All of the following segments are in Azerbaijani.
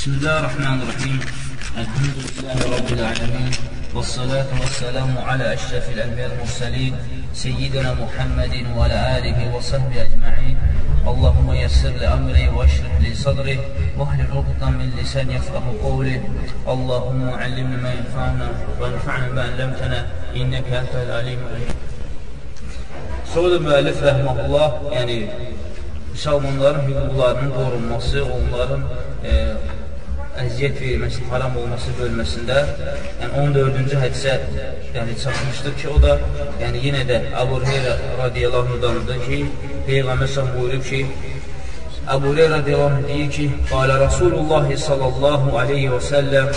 بسم الله الرحمن الرحيم الحمد لله رب العالمين والصلاة والسلام على أشرف الأنبياء المرسلين سيدنا محمد وعلى آله وصحبه أجمعين اللهم يسر لأمري واشرح لي صدري واحلل عقدة من لساني يفقه قولي اللهم علمنا ما ينفعنا وانفعنا ما علمتنا إنك أنت العليم الحكيم Sonra müəllif rəhməhullah, yəni müsəlmanların hüquqlarının qorunması, onların e, əziyyət verilməsi, haram olması bölməsində yəni 14-cü hədisə yəni çatmışdır ki, o da yəni yenə də Əbu Hüreyra radiyallahu anhudandır ki, Peyğəmbər sallallahu buyurub ki, Əbu Hüreyra radiyallahu anh deyir ki, Qalə Rasulullah sallallahu aleyhi və səlləm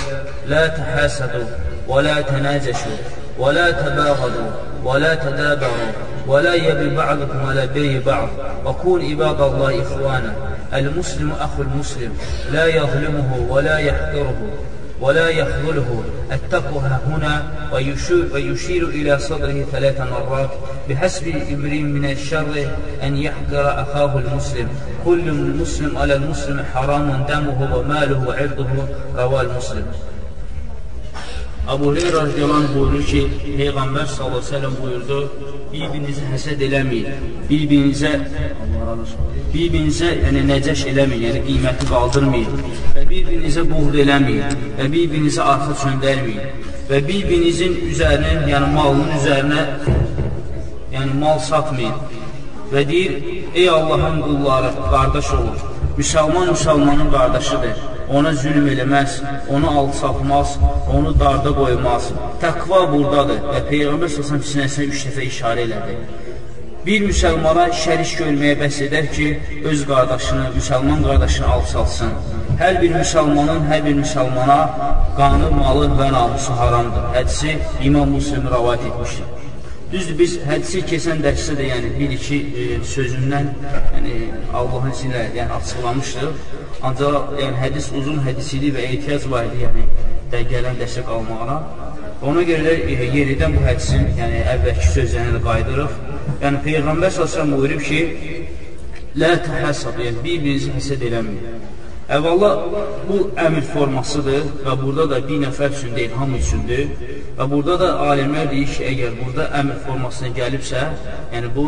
Lə təhəsədu və lə tənəcəşu və lə təbəğadu və lə tədəbəru ولا يبي بعضكم على بي بعض وكون عباد الله إخوانا المسلم أخو المسلم لا يظلمه ولا يحقره ولا يخذله. التقوى هنا ويشير, إلى صدره ثلاث مرات بحسب امرئ من الشر أن يحقر أخاه المسلم. كل مسلم على المسلم حرام دمه وماله وعرضه رواه المسلم. Abu Heyr radiyallahu buyurur ki, Peyğəmbər s.ə.v buyurdu, bir-birinizi həsəd eləməyin, bir-birinizə bir-birinizə yəni, nəcəş eləməyin, yəni qiyməti qaldırmayın. Və bir-birinizə buğd eləməyin. Və bir-birinizə arxa çöndərməyin və bir-birinizin üzərinin, yəni malının üzərinə yəni mal satmayın. Və deyir, ey Allahın qulları, qardaş olur, müsəlman müsəlmanın qardaşıdır ona zülm eləməz, onu alçaltmaz, onu darda qoymaz. Təqva buradadır və Peyğəmbər səsən sinəsinə üç dəfə işarə elədi. Bir müsəlmana şərik görməyə bəs edər ki, öz qardaşını, müsəlman qardaşını alçalsın. Hər bir müsəlmanın hər bir müsəlmana qanı, malı və namusu haramdır. Hədisi İmam Muslim rəvat etmişdir. Düzdür, biz hədisi keçən dərsdə də yəni bir-iki e, sözündən yəni, Allahın izinlə yəni, açıqlamışdıq. Ancaq yəni, hədis uzun hədis idi və ehtiyac var idi yəni, də gələn dərsə qalmağına. Ona görə də e, yeridən bu hədisin yəni, əvvəlki sözlərini də qaydırıq. Yəni, Peyğəmbər s.ə.v buyurub ki, Lə təhəssab, yəni bir-birinizi həsəd eləməyin. Əvvəla, bu əmr formasıdır və burada da bir nəfər üçün deyil, hamı üçündür. Və burada da alimlər deyir ki, əgər burada əmr formasına gəlibsə, yəni bu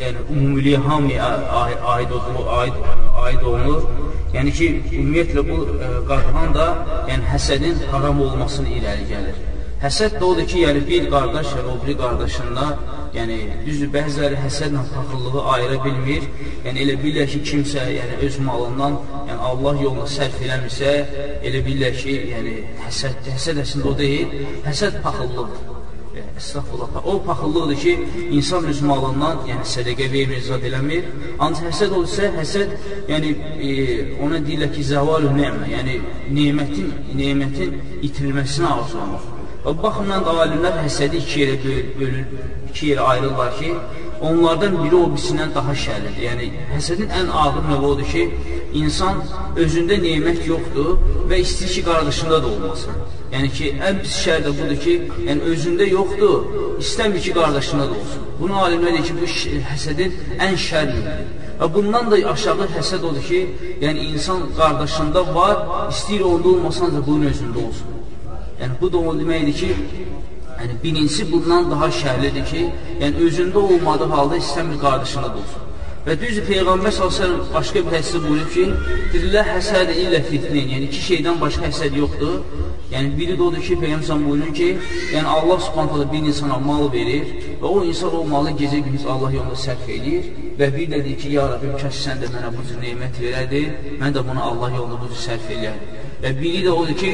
yəni ümumiliyə hamıya aid, aid, aid olunur. Yəni ki, ümumiyyətlə bu ə, e, qadağan da yəni həsədin haram olmasını irəli gəlir. Həsəd də odur ki, yəni bir qardaş yəni, o biri qardaşında yəni düzdür, bəziləri həsədlə paxıllığı ayıra bilmir. Yəni elə bilirlər ki, kimsə yəni öz malından, yəni Allah yoluna sərf eləmirsə, elə bilirlər ki, yəni həsəd, həsəd əslində o deyil, həsəd paxıllıqdır. Estağfurullah. O paxıllıqdır ki, insan öz malından, yəni sədəqə vermir, zad eləmir. Ancaq həsəd olsa, həsəd, yəni e, ona deyirlər ki, zəvalu nəmə, yəni nemətin, nemətin itirilməsinə arzulamaq. Və baxımdan da alimlər həsədi iki yerə bölür, iki yerə ayrılırlar ki, onlardan biri o birisindən daha şərlidir. Yəni, həsədin ən ağır növü odur ki, insan özündə neymət yoxdur və istəyir ki, qardaşında da olmasın. Yəni ki, ən pis şər də budur ki, yəni özündə yoxdur, istəmir ki, qardaşında da olsun. Bunu alimlər deyir ki, bu həsədin ən şərlidir. Və bundan da aşağı həsəd odur ki, yəni insan qardaşında var, istəyir onda olmasan da bunun özündə olsun. Yəni, bu da o deməkdir ki, yəni, birincisi bundan daha şərlidir ki, yəni özündə olmadığı halda istəmir qardaşına da olsun. Və düzdür, Peyğəmbər s.ə.v başqa bir hədisi buyurub ki, Dillər həsədə illə fitnin, yəni iki şeydən başqa həsəd yoxdur. Yəni biri də odur ki, Peyğəmbər s.ə.v buyurur ki, yəni Allah s.ə.v bir insana mal verir və o insan o malı gecə gündüz Allah yolunda sərf edir və bir də deyir ki, ya Rabbim, kəs sən də mənə bu cür neymət verərdi, mən də bunu Allah yolunda bu cür sərf eləyərdim. Və biri də odur ki,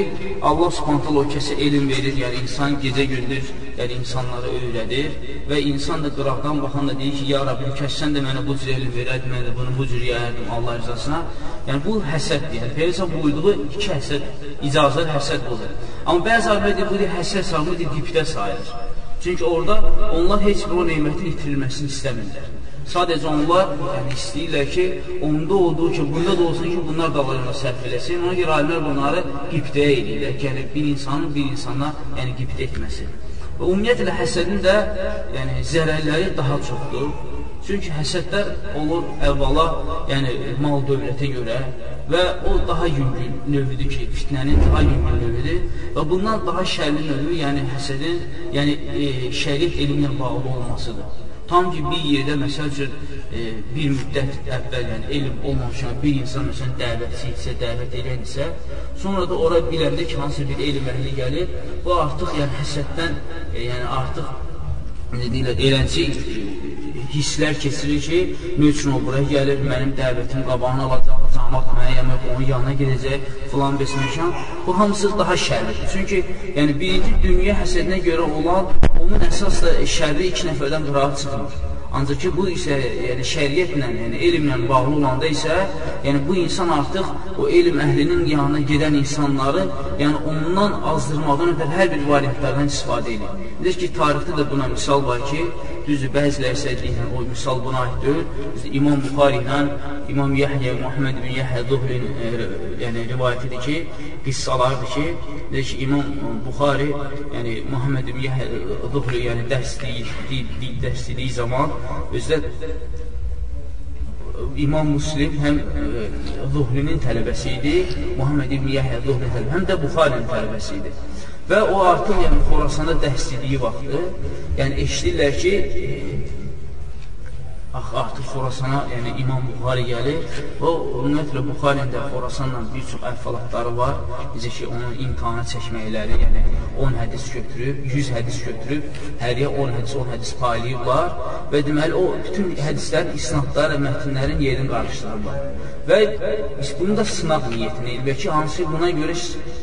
Allah subhantal o kəsə elm verir, yəni insan gecə-gündüz yəni insanları öyrədir və insan da qıraqdan baxan da deyir ki, ya Rabbim, kəssən də mənə bu cür elm verərdi, mən də bunu bu cür yəyərdim Allah rızasına. Yəni, bu həsəddir. Yəni, Peyyəsən buyurduğu iki həsəd, icazət həsəd budur. Amma bəzi alimlər bu deyir, həsəd sayılır, dipdə sayılır. Çünki orada onlar heç bir o neymətin itirilməsini istəmirlər. Sadəcə onlar yəni, istəyirlər ki, onda olduğu ki, bunda da olsun ki, bunlar qalarına sərf eləsin. Ona görə alimlər bunları qibdəyə edirlər. Yəni, bir insanın bir insana yəni, qibdə etməsi. Və ümumiyyətlə, həsədin də yəni, zərərləri daha çoxdur. Çünki həsədlər olur əvvəla, yəni mal dövlətə görə, və o daha yüngül növüdür ki, fitnənin daha yüngül növüdür və bundan daha şərli növü, yəni həsədin, yəni e, şəriət elmi ilə bağlı olmasıdır. Tam ki, bir yerdə, məsəl üçün, e, bir müddət əvvəl, yəni elm olmamışan bir insan, məsələn, dəvətçi isə, dəvət edən isə, sonra da ora biləndə ki, hansı bir elm əhli gəlir, bu artıq, yəni həsəddən, e, yəni artıq, nə deyirlər, eləncə hisslər keçirir ki, nə üçün o bura gəlir, mənim dəvətim qabağına alacaq, camat mənə yemək, onun yanına gedəcək, filan besməkan. Bu hamısı daha şərlidir. Çünki yəni, birinci dünya həsədinə görə olan, onun əsas da şərri iki nəfərdən qırağa çıxmır. Ancaq ki, bu isə yəni, şəriyyətlə, yəni, elmlə bağlı olanda isə, yəni, bu insan artıq o elm əhlinin yanına gedən insanları, yəni, ondan azdırmadan ötər hər bir variantlardan istifadə edir. Deyir ki, tarixdə də buna misal var ki, düzdür, bəziləri isə deyir, o misal buna aid deyil. İmam Buxari ilə İmam Yəhyə, Muhammed bin Yəhyə Zuhrin e, yəni, rivayətidir ki, qissalardır ki, deyir ki, İmam Buxari, yəni Muhammed bin Yəhyə Zuhri, yəni dərsliyi, dərsliyi zaman özdə İmam Muslim həm e, Zuhrinin tələbəsi idi, Muhammed ibn Yəhyə Zuhri tələbəsi, həm də Buxarinin tələbəsi idi. Və o artıq yəni, Xorasanda dərslidiyi vaxtı, yəni eşidirlər ki, Ax, artıq Xorasana, yəni İmam Buxari gəlir və ümumiyyətlə Buxarinin də Xorasanla bir çox əhvalatları var. Necə ki, onun imtihana çəkməkləri, yəni 10 hədis götürüb, 100 hədis götürüb, həriyə 10 hədis, 10 hədis paylayıblar və deməli o bütün hədislərin isnadları, mətnlərin yerini qarışdırırlar. Və bunu da sınaq niyyətinə elbə ki, hansı buna görə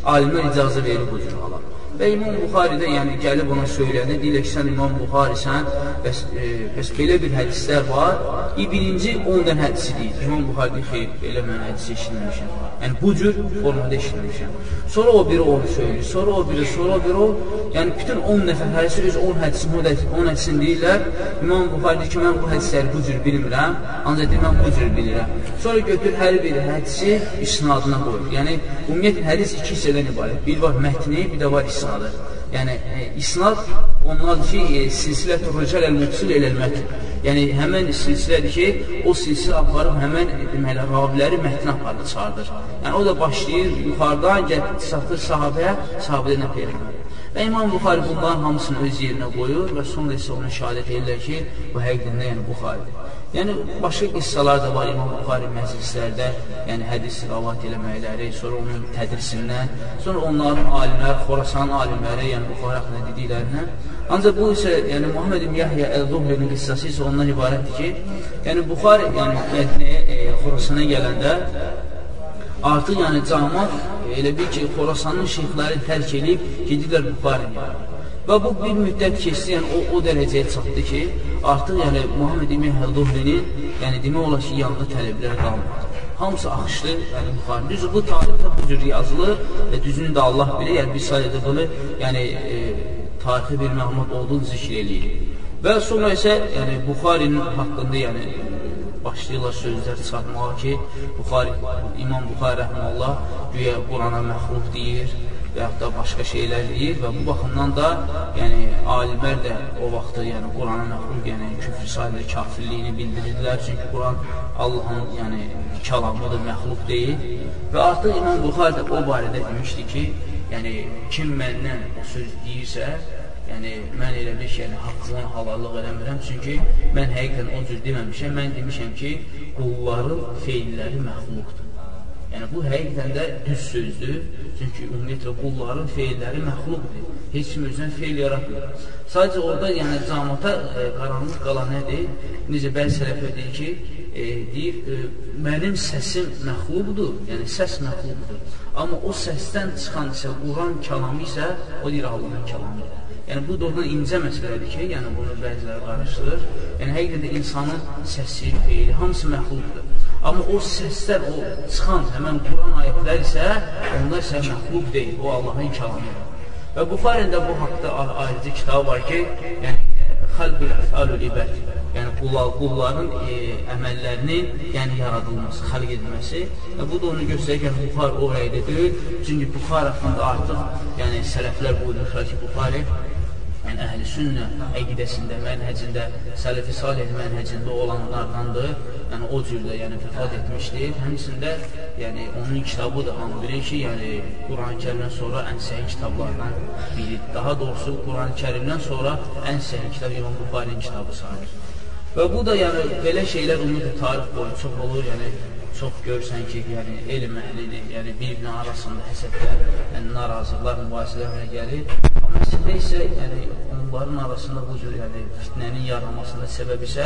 alimlər icazə verir bu cür hala. Və İmam Buxari də yəni gəlib ona söyləyəndə, deyirlər ki, sən İmam Buxarisən, bəs, e, bəs belə bir hədislər var. İ birinci 10 dən hədisi deyir. İmam Buxari deyir, xeyr, belə mən hədisi eşitməmişəm. Yəni bu cür formada eşitməmişəm. Sonra o biri onu söyləyir, sonra o biri, sonra o biri o. Yəni bütün 10 nəfər hədisi öz 10 hədisini, 10 hədisini deyirlər. İmam Buxari deyir ki, mən bu hədisləri bu cür bilmirəm, ancaq deyir, mən bu cür bilirəm. Sonra götür hər bir hədisi isnadına qoyur. Yəni ümumiyyətlə hədis iki hissədən ibarət. Bir var mətni, bir də var isnad isnadı. Yəni, e, isnad onlardır ki, e, silsilət-ü rücal əl-müqsul eləl-mətn. Yəni, həmən silsilədir ki, o silsilə aparıb həmən e, deməli, raviləri mətn apardı, çağırdır. Yəni, o da başlayır yuxarıdan, gəlir, satır sahabəyə, sahabədə nə peyğəmbər. Və İmam Buxari bunların hamısını öz yerinə qoyur və sonra isə ona şəhadət edirlər ki, bu həqiqdən yəni Buxaridir. Yəni, başqa qıssalar da var İmam Buxari məclislərdə, yəni hədis ravat eləməkləri, sonra onun tədrisindən, sonra onların alimlər, Xorasan alimləri, yəni Buxari haqqında dediklərindən. Ancaq bu isə, yəni Muhammed ibn Yahya Əl-Zuhrinin qıssası isə ondan ibarətdir ki, yəni Buxari, yəni Mədniyə, e, Xorasana gələndə artıq yəni cəmat elə bil ki, Xorasanın şeyxləri tərk edib gedirlər Buxariyə. Və bu bir müddət keçdi, yəni o, o dərəcəyə çatdı ki, artıq yəni Muhammed İmin Həlduhlinin, yəni demək olar ki, yanında tələblər qalmadı. Hamısı axışdı, yəni Buxari. Düz bu tarixdə bu cür yazılır və düzünü də Allah bilir, yəni biz sadəcə bunu, yəni e, tarixi bir məlumat olduğunu zikr eləyirik. Və sonra isə yəni Buxarinin haqqında, yəni başlayırlar sözlər çıxartmağa ki, Buxari, İmam Buxari rəhməllah güya Qurana məxluq deyir və yaxud da başqa şeylər deyir və bu baxımdan da yəni, alimlər də o vaxtı yəni, Qurana məxluq, yəni küfr sayılır, kafirliyini bildirirlər. Çünki Quran Allahın yəni, kəlamıdır, məxluq deyil. Və artıq İmam Buxari də o barədə demişdi ki, yəni kim məndən o söz deyirsə, yəni mən elə bir şey, yəni haqqından halallıq eləmirəm, çünki mən həqiqətən o cür deməmişəm, mən demişəm ki, qulların feilləri məxluqdur. Yəni bu həqiqətən də düz sözdür, çünki ümumiyyətlə qulların feilləri məxluqdur. Heç kim özünə feil yaratmır. Sadəcə orada yəni camata e, qaranlıq qalan nədir? Necə bəzi sələfə deyir ki, e, deyir, e, mənim səsim məxluqdur, yəni səs məxluqdur. Amma o səsdən çıxan isə Quran kəlamı isə o deyir Allahın kəlamıdır. Yəni, bu doğrudan incə məsələdir ki, yəni bunu bəziləri qarışdırır. Yəni, həqiqətən insanın səsi, feyli, hamısı məxluqdur. Amma o səslər, o çıxan həmən Quran ayətlər isə, onlar isə məxluq deyil, o Allahın kəlamıdır. Və Buxarində bu haqda ayrıcı kitab var ki, yəni, xalqül əfəlül ibad, yəni qullar, qulların e, əməllərinin yəni, yaradılması, xalq edilməsi. Və bu da onu göstərir ki, Buxar o rəydə deyil. Çünki Buxar haqqında artıq yəni, sələflər buyurmuşlar ki, Buxari yəni əhl-i sünnə əqidəsində, mənhəcində, sələfi salih mənhəcində olanlardandır yəni o cürdə yəni vəfat etmişdir. Həmçində yəni onun kitabı da hamı bilir ki, yəni Quran-Kərimdən sonra ən səhih kitablardan biridir. Daha doğrusu Quran-Kərimdən sonra ən səhih kitab İmam Buxarinin kitabı sayılır. Və bu da yəni belə şeylər ümumiyyətlə tarix boyu çox olur, yəni çox görürsən ki, yəni elm əhlini, yəni bir-birinin arasında həsədlər, yəni narazılıqlar, mübahisələr gəlir. Əslində isə yəni onların arasında bu cür yəni fitnənin yaranmasında səbəb isə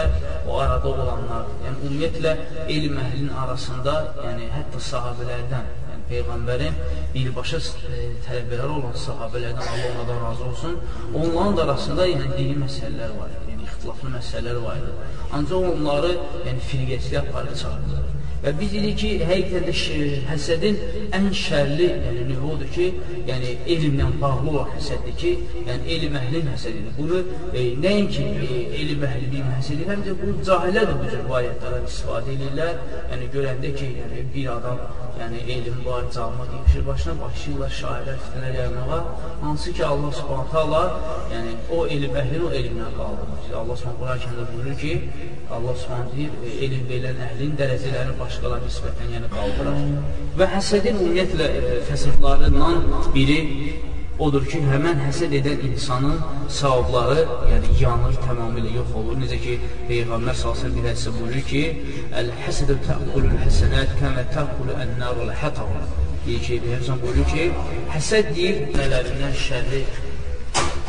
o arada olanlar, yəni ümumiyyətlə elm əhlinin arasında, yəni hətta sahabelərdən, yəni peyğəmbərin birbaşa e, tələbələri olan sahabelərdən Allah onlardan razı olsun, onların da arasında yəni dini məsələlər var, yəni ixtilaflı məsələlər var idi. Ancaq onları yəni firqəçilik aparıb çağırdılar. Və biz dedik ki, həqiqətən də həsədin ən şərli yəni, növü odur ki, yəni elmlə bağlı olan həsəddir ki, yəni elm əhlinin həsədidir. Bunu e, nəinki e, elm əhlinin həsədir, həm də bu cahillər də bu cür bu ayətlərdən istifadə edirlər. Yəni görəndə ki, yəni, bir adam yəni elm var, calma deymişir, başına başlayırlar şairlər, fitnələr yaymağa, hansı ki Allah subhanətə Allah, yəni o elm əhlini o elmlə qaldırır. Allah subhanətə Quran-Kəndə buyurur ki, Allah subhanətə deyir, e, elm verən əhlin dərəcələrini başqalarına nisbətən yəni qaldırar. Və həsədin ümumiyyətlə e, fəsadlarından biri odur ki, həmən həsəd edən insanın savabları yəni yanır, tamamilə yox olur. Necə ki, Peyğəmbər salsın bir hədisə buyurur ki, Əl-həsədə təqulul həsənət kəmə təqulu ən-narul hətav. Deyir ki, Peyğəmbər buyurur ki, həsəd deyir, nələrindən şərri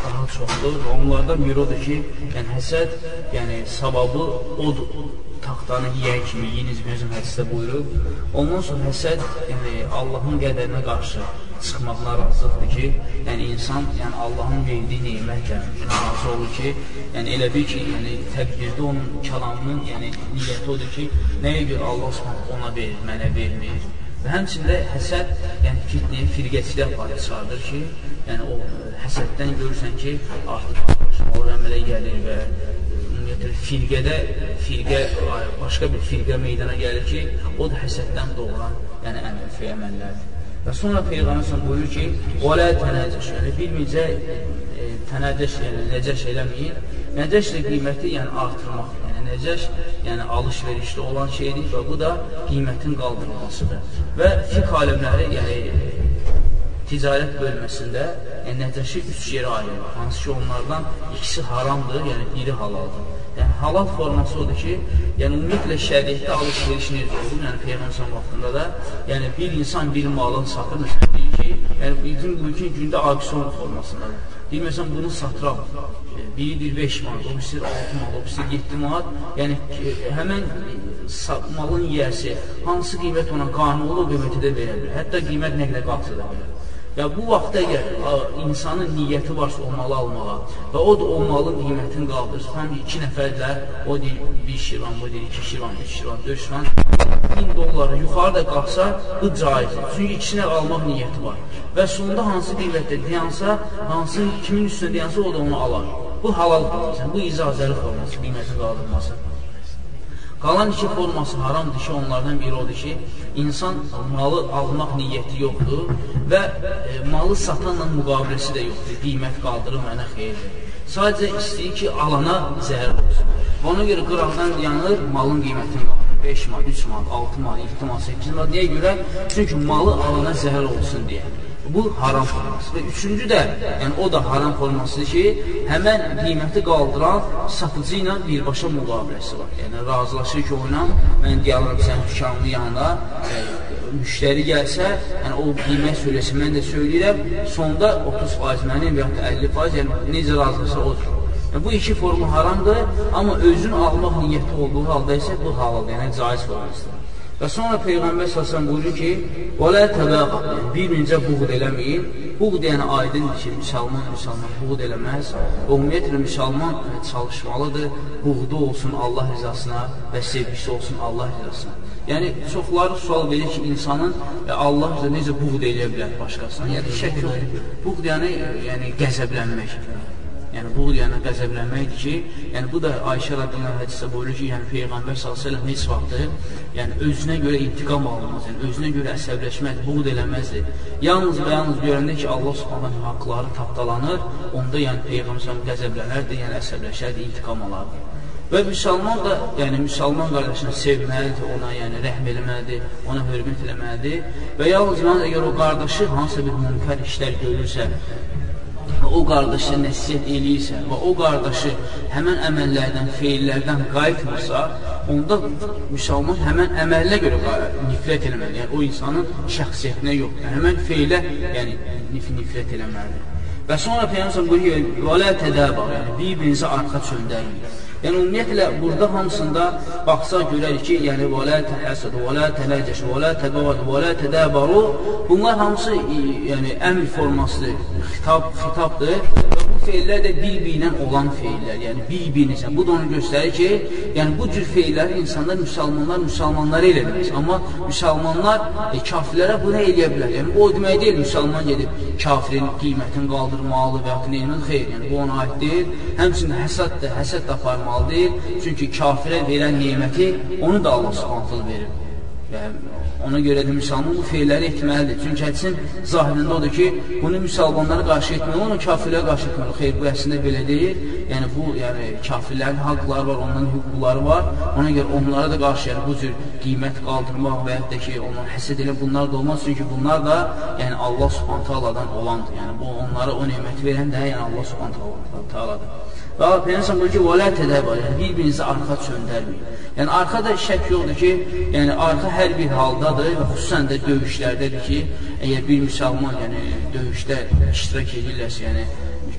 daha çoxdur. Onlardan biri odur ki, yəni həsəd, yəni savabı odur taxtanı yeyən kimi yeyiniz bizim hədisdə buyurub. Ondan sonra həsəd yəni Allahın qədərinə qarşı çıxmaq narazılıqdır ki, yəni insan yəni Allahın verdiyi nemətlə razı olur ki, yəni elə bil ki, yəni təqdirdə onun kəlamının yəni niyyəti odur ki, nəyə görə Allah Subhanahu ona verir, mənə vermir. Və həmçində həsəd, yəni fitnəyə firqəçilik aparır, çıxardır ki, yəni o həsəddən görürsən ki, artıq başmalı əmələ gəlir və firqədə, firqə, başqa bir firqə meydana gəlir ki, o da həsəddən doğuran, yəni əməl, fi əməllərdir. Və sonra Peyğəmbər buyurur ki, "Və tənəcəş", yəni bilməyəcə e, tənəcəş, yəni nəcəş eləməyin. Nəcəş də qiyməti yəni artırmaq, yəni nəcəş, yəni alış-verişdə olan şeydir və bu da qiymətin qaldırılmasıdır. Və fiqh alimləri, yəni ticarət bölməsində yəni, Nəcəşi üç yerə ayırır. Hansı ki, onlardan ikisi haramdır, yəni biri halaldır. Yəni, halal forması odur ki, yəni ümumiyyətlə şəriətdə alış-veriş necə olur? Yəni, Peyğəmbər vaxtında da, yəni bir insan bir malın satır, məsələn, deyir ki, yəni bizim bugünkü gündə auksion formasındadır. Deyir, məsələn, bunu satıram, biridir 5 manat, o birisi 6 manat, o birisi 7 manat, yəni həmən malın yiyəsi hansı qiymət ona qanun olur, qiyməti də verə bilər. Hətta qiymət nə qədər qalsa da bilər. Və bu vaxtda əgər insanın niyyəti varsa o malı almağa və o da o malın qiymətini qaldırır, həm iki nəfərlər, o deyir 1 şiran, bu deyir 2 şiran, 3 şiran, 4 şiran, 1000 dollara yuxarıda qalsa, bu caizdir. Çünki ikisinə almaq niyyəti var. Və sonunda hansı qiymətdə deyansa, hansı kimin üstünə deyansa, o da onu alar. Bu halal forması, bu icazəli forması, qiymətin qaldırması. Qalan iki forması haramdır ki, onlardan biri odur ki, insan malı almaq niyyəti yoxdur və e, malı satanla müqabiləsi də yoxdur. Qiymət qaldırır, mənə xeyirdir. Sadəcə istəyir ki, alana zəhər olsun. Ona görə qıraqdan yanır, malın qiymətini qaldırır. 5 manat, 3 manat, 6 manat, 7 manat, 8 manat. Niyə görə? Çünki malı alana zəhər olsun deyə. Bu haram forması. Və üçüncü də, yəni o da haram formasıdır ki, həmən qiyməti qaldıran satıcı ilə birbaşa müqabiləsi var. Yəni razılaşır ki, oyla mən deyərəm sənin dükanının yanına e, müştəri gəlsə, yəni o qiymət söyləsə, mən də söyləyirəm, sonda 30% mənim və ya 50%, yəni necə razılaşsa odur. Yəni, bu iki formu haramdır, amma özün almaq niyyəti olduğu halda isə bu halal, yəni caiz formasıdır. Və sonra Peyğəmbər səsən buyurur ki, وَلَا تَبَاقَ Bir-birinizə buğd eləməyin. Buğd yəni aydındır ki, müsəlman müsəlman buğd eləməz. Və ümumiyyətlə, müsəlman çalışmalıdır, buğdu olsun Allah rızasına və sevgisi olsun Allah rızasına. Yəni, çoxları sual verir ki, insanın Allah rızasına necə buğd eləyə bilər başqasına? Yəni, şək yoxdur. Buğd yəni, yəni qəzəblənmək. Yəni bu yəni qəzəblənməkdir ki, yəni bu da Ayşə radiyallahu hədisdə buyurur ki, yəni peyğəmbər sallallahu heç vaxt yəni özünə görə intiqam almaz, yəni özünə görə əsəbləşməz, buğd eləməzdi. Yalnız və yalnız görəndə ki, Allah Subhanahu haqqları tapdalanır, onda yəni peyğəmbər qəzəblənərdi, yəni əsəbləşərdi, intiqam alardı. Və müsəlman da, yəni müsəlman qardaşını sevməlidir, ona yəni rəhm eləməlidir, ona hörmət eləməlidir və yalnız əgər o qardaşı hansısa bir münkar işlər görürsə, o qardaşı nəsiyyət eləyirsə və o qardaşı həmən əməllərdən, feillərdən qayıtmırsa, onda müsəlman həmən əməlinə görə nifrət eləməli. Yəni, o insanın şəxsiyyətinə yox, yəni, həmən feilə yəni, nif nifrət eləməlidir. Və sonra Peyyəmsən buyuruyor, və lə tədəbə, yəni bir-birinizə arxa çöndəyin. Yəni, ümumiyyətlə, burada hamısında baxsaq görərik ki, yəni, və lə təhəsəd, və lə tənəcəş, və lə təbəvad, və lə tədəbəru, bunlar hamısı yəni, əmr formasıdır, xitab, xitabdır feillər də bir-birinə olan feillər, yəni bir-birinizə. Bu da onu göstərir ki, yəni bu cür feillər insanlar, müsəlmanlar, müsəlmanları elə demək. Amma müsəlmanlar e, kafirlərə bunu eləyə bilər. Yəni, o demək deyil, müsəlman gedib kafirin qiymətini qaldırmalı və yaxud neyinin xeyr, yəni bu ona aid deyil. Həmçinin həsəd də, həsəd də aparmalı deyil. Çünki kafirə verən neməti onu da Allah subhanətlə verir. Və ona görə də müsəlman bu feyləri etməlidir. Çünki hədisin zahirində odur ki, bunu müsəlmanlara qarşı etməli, onu kafirlərə qarşı etməli. Xeyr, bu əslində belə deyil. Yəni, bu, yəni, kafirlərin haqları var, onların hüquqları var. Ona görə onlara da qarşı, yəni, bu cür qiymət qaldırmaq və yaxud da ki, onların həsəd elə bunlar da olmaz. Çünki bunlar da, yəni, Allah subhanətə aladan olandır. Yəni, bu, onlara o neməti verən də, yəni, Allah subhanətə aladır. Və Peyğəmbər buyurur ki, "Vələ tədəbər", yəni, bir-birinizi arxa çöndərməyin. Yəni arxada şək yoxdur ki, yəni arxa hər bir haldadır və xüsusən də döyüşlərdədir ki, əgər bir müsəlman yəni döyüşdə iştirak edirlərsə, yəni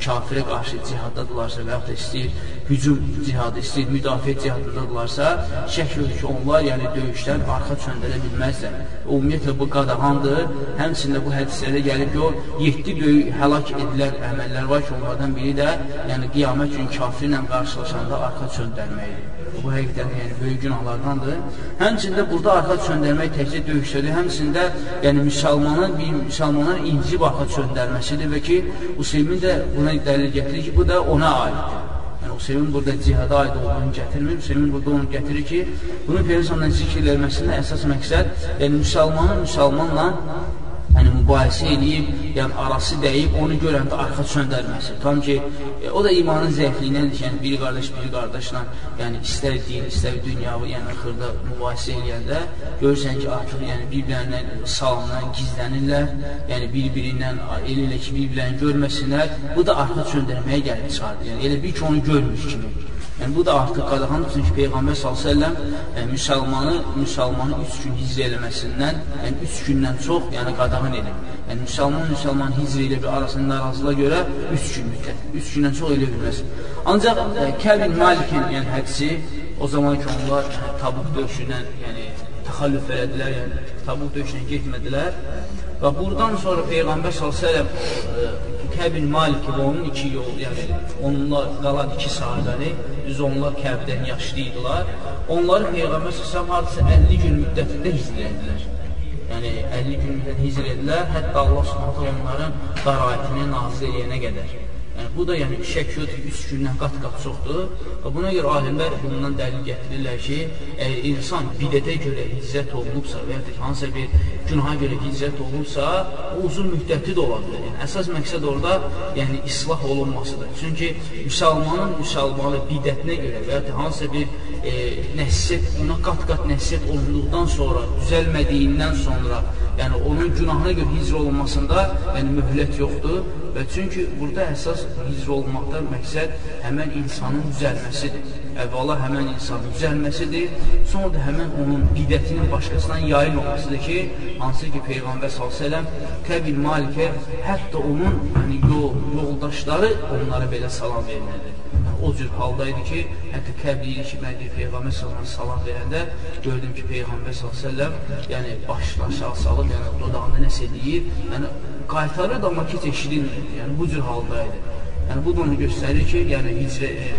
kafirə qarşı cihaddadırlarsa və yaxud da istəyir hücum cihadı, istəyir müdafiə cihadındadırlarsa, şək yoxdur ki, onlar yəni döyüşdən arxa çöndərə bilməzlər. Ümumiyyətlə, bu qadağandır. Həmçində bu hədislərdə gəlib ki, o 7 böyük həlak edilən əməllər var ki, onlardan biri də yəni, qiyamət gün kafirlə qarşılaşanda arxa çöndərməkdir. Bu həqiqətən yəni, böyük günahlardandır. Həmçində burada arxa çöndərmək təkcə döyüşdədir. Həmçində yəni, müsəlmanın, bir müsəlmanın incib arxa çöndərməsidir və ki, Useymin də buna dəlil gətirir ki, bu da ona aiddir. Yəni, Hüseymin burada cihada aid olduğunu gətirmir. Hüseymin burada onu gətirir ki, bunu Peyğəmbərdən zikr edilməsində əsas məqsəd, yəni müsəlmanın müsəlmanla yəni mübahisə eləyib, yəni arası dəyib, onu görəndə arxa çöndərməsi. Tam ki, e, o da imanın zəifliyinədir ki, yəni bir qardaş bir qardaşla, yəni istər din, istər dünyavi, yəni xırda mübahisə eləyəndə görürsən ki, artıq yəni bir-birlərindən salınlar, gizlənirlər, yəni bir-birindən el elə ki, bir-birlərini görməsinlər. Bu da arxa çöndərməyə gəlib çıxardır. Yəni elə bir ki, onu görmüş kimi. Yəni, bu da artıq qadağandır, çünki Peyğəmbər s.ə.v e, müsəlmanı, müsəlmanı üç gün hicr eləməsindən, yəni üç gündən çox, yəni qadağan edin. Yəni, müsəlman, müsəlman hicr ilə bir arasında narazılığa görə üç gün müddət, üç gündən çox elə bilməz. Ancaq e, Kəvin Malikin yəni, hədisi, o zaman ki, onlar yəni, tabuk döyüşündən, yəni, təxallüf elədilər, yəni, tabuk döyüşünə getmədilər və buradan sonra Peyğəmbər s.ə.v Kəbin Malik və onun iki yol, yəni onunla qalan iki sahibəni, düz onlar Kəbdən yaşlıydılar. Onları Peyğəmbər səsəm hadisə 50 gün müddətində hizr edilər. Yəni 50 gün müddətində hizr edilər, hətta Allah subhanətə onların qarayətini nazir edənə qədər. Yəni, bu da yəni, şək ki, üç gündən qat-qat çoxdur. Və buna görə alimlər bundan dəlil gətirirlər ki, əgər insan bidətə görə hizzət olunubsa və ya hansısa bir günaha görə hizzət olunubsa, o uzun müddətli də ola bilər. Yəni, əsas məqsəd orada yəni, islah olunmasıdır. Çünki müsəlmanın müsəlmanı bidətinə görə və ya hansısa bir e, nəsiyyət, ona qat-qat nəsiyyət olunduqdan sonra, düzəlmədiyindən sonra, yəni onun günahına görə hicr olunmasında yəni, möhlət yoxdur və çünki burada əsas hicr olmaqda məqsəd həmən insanın düzəlməsidir. Əvvəla həmən insanın düzəlməsidir, sonra da həmən onun bidətinin başqasından yayın olmasıdır ki, hansı ki Peyğəmbər s.ə.v Kəbil Malikə hətta onun yəni, yol, yoldaşları onlara belə salam verilməlidir o cür haldaydı ki, hətta kəbli idi ki, mən Peyğəmbər sallallahu salam verəndə gördüm ki, Peyğəmbər sallallahu yəni başını aşağı salıb, yəni dodağında nəsə deyir, yəni qaytarır da amma ki, eşidilmir. Yəni bu cür haldaydı. Yəni bu da onu göstərir ki, yəni hicrə e,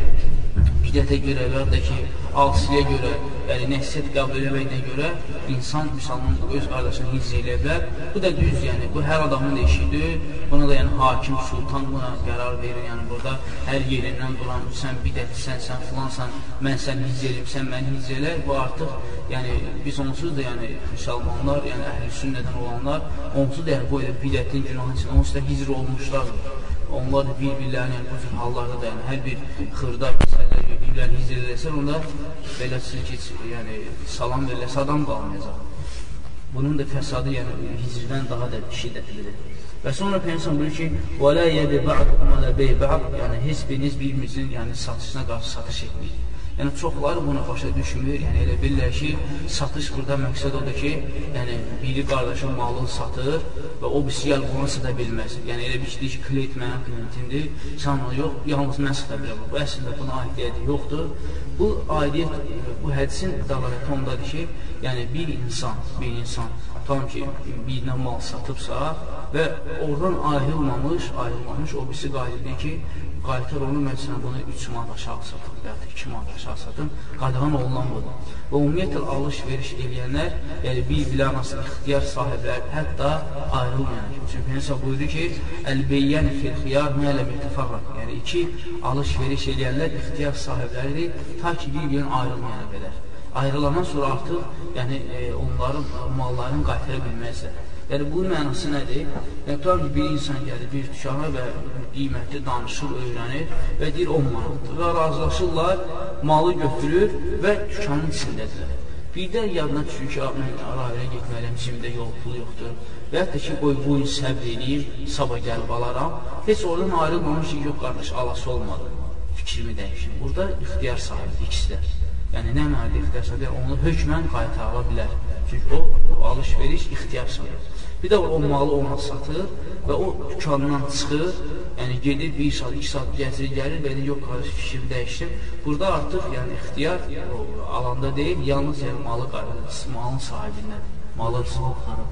bidətə görə və ya da ki, asiliyə görə, yəni nəsiyyət qəbul eləməklə görə insan müsəlman öz qardaşını hicr eləyə bilər. Bu da düz, yəni bu hər adamın da işidir. Buna da yəni hakim, sultan buna qərar verir. Yəni burada hər yerindən duran sən bidətlisən, sən filansan, mən sən hicr eləyim, sən məni hicr elə. Bu artıq yəni biz onsuz da yəni müsəlmanlar, yəni əhl-i sünnədən olanlar onsuz da yəni bu bidətin günahı üçün onsuz da hicr olmuşlardır. Onlar da bir-birlərini yəni, bu cür hallarda da yəni hər bir xırda məsələlər ilə hicr eləsən, onda belə ki, yəni salam veriləsə adam qalmayacaq. Bunun da fəsadı yəni hicrdən daha da şiddətlidir. Və sonra Peygəmbər buyurur ki: "Və la yəbi ba'dukum ala bey ba'd", yəni heç biriniz bir-birinizin yəni satışına qarşı satış etməyin. Yəni, çoxları bunu başa düşmür, yəni elə bilirlər ki, satış burada məqsəd odur ki, yəni biri qardaşın malını satır və o birisi gəl bunu sata bilməz. Yəni elə bir şey ki, klient mənim klientimdir, sən onu yox, yalnız mən sata biləm. Bu əslində buna aidiyyəti yoxdur. Bu aidiyyət, bu hədisin dəlaləti ondadır ki, yəni bir insan, bir insan tam ki, birinə mal satıbsa və oradan ayrılmamış, ayrılmamış o birisi qayıdır ki, qaytar onu, mən sənə bunu 3 manat aşağı satım və ya 2 manat aşağı satım, qadağan olunan budur. Və ümumiyyətlə, alış-veriş eləyənlər, yəni bir-bilə arası ixtiyar sahibləri, hətta ayrılmayan. Çünki Peynəsə buyurdu ki, Əl-beyyən fil-xiyar mələ mütəfərraq. Yəni, iki alış-veriş eləyənlər ixtiyar sahibləridir, ta ki, bir-birinin ayrılmayana qədər. Ayrılandan sonra artıq yəni, e, onların mallarını qaytara bilməzlər. Yəni, bunun mənası nədir? Yəni, tutar ki, bir insan gəlir bir dükana və qiymətli danışır, öyrənir və deyir 10 manatdır və razılaşırlar, malı götürür və dükanın içindədirlər. Birdən yadına düşür ki, mən arayla getməliyəm, cimdə yol, pul yoxdur. Və hətta ki, qoy bu gün səbr edeyim, sabah gəlib alaram. Heç oradan ayrılmamış ki, yox qardaş, alası olmadı. Fikrimi dəyişim. Burada ixtiyar sahibi ikisi də. Yəni, nə mənada ixtiyar sahibi? Onu hökmən qaytarıla bilər. Çünki o, o alış-veriş ixtiyar sahibi. Bir də o malı ona satır və o dükandan çıxır, yəni gedir bir saat, iki saat gəzir, gəlir və yox, qarşı fikrimi dəyişdim. Burada artıq yəni ixtiyar alanda deyil, yalnız yəni malı malın sahibindən. Malı xarab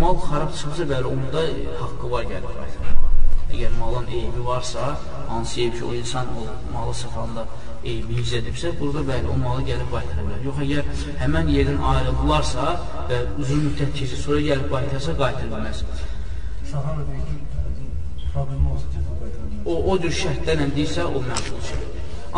Mal xarab çıxsa, bəli, onda haqqı var gəlir qaytarmağa. Əgər malın eybi varsa, hansı eyb ki, o insan o malı satanda eybi yüz edibsə, burada bəli, o malı gəlib qaytara bilər. Yox, əgər həmən yerdən ayrıldılarsa və uzun müddət keçir, sonra gəlib qaytarsa, qaytara bilməz. O, o cür şərtlərlə deyirsə, o məqbul şey.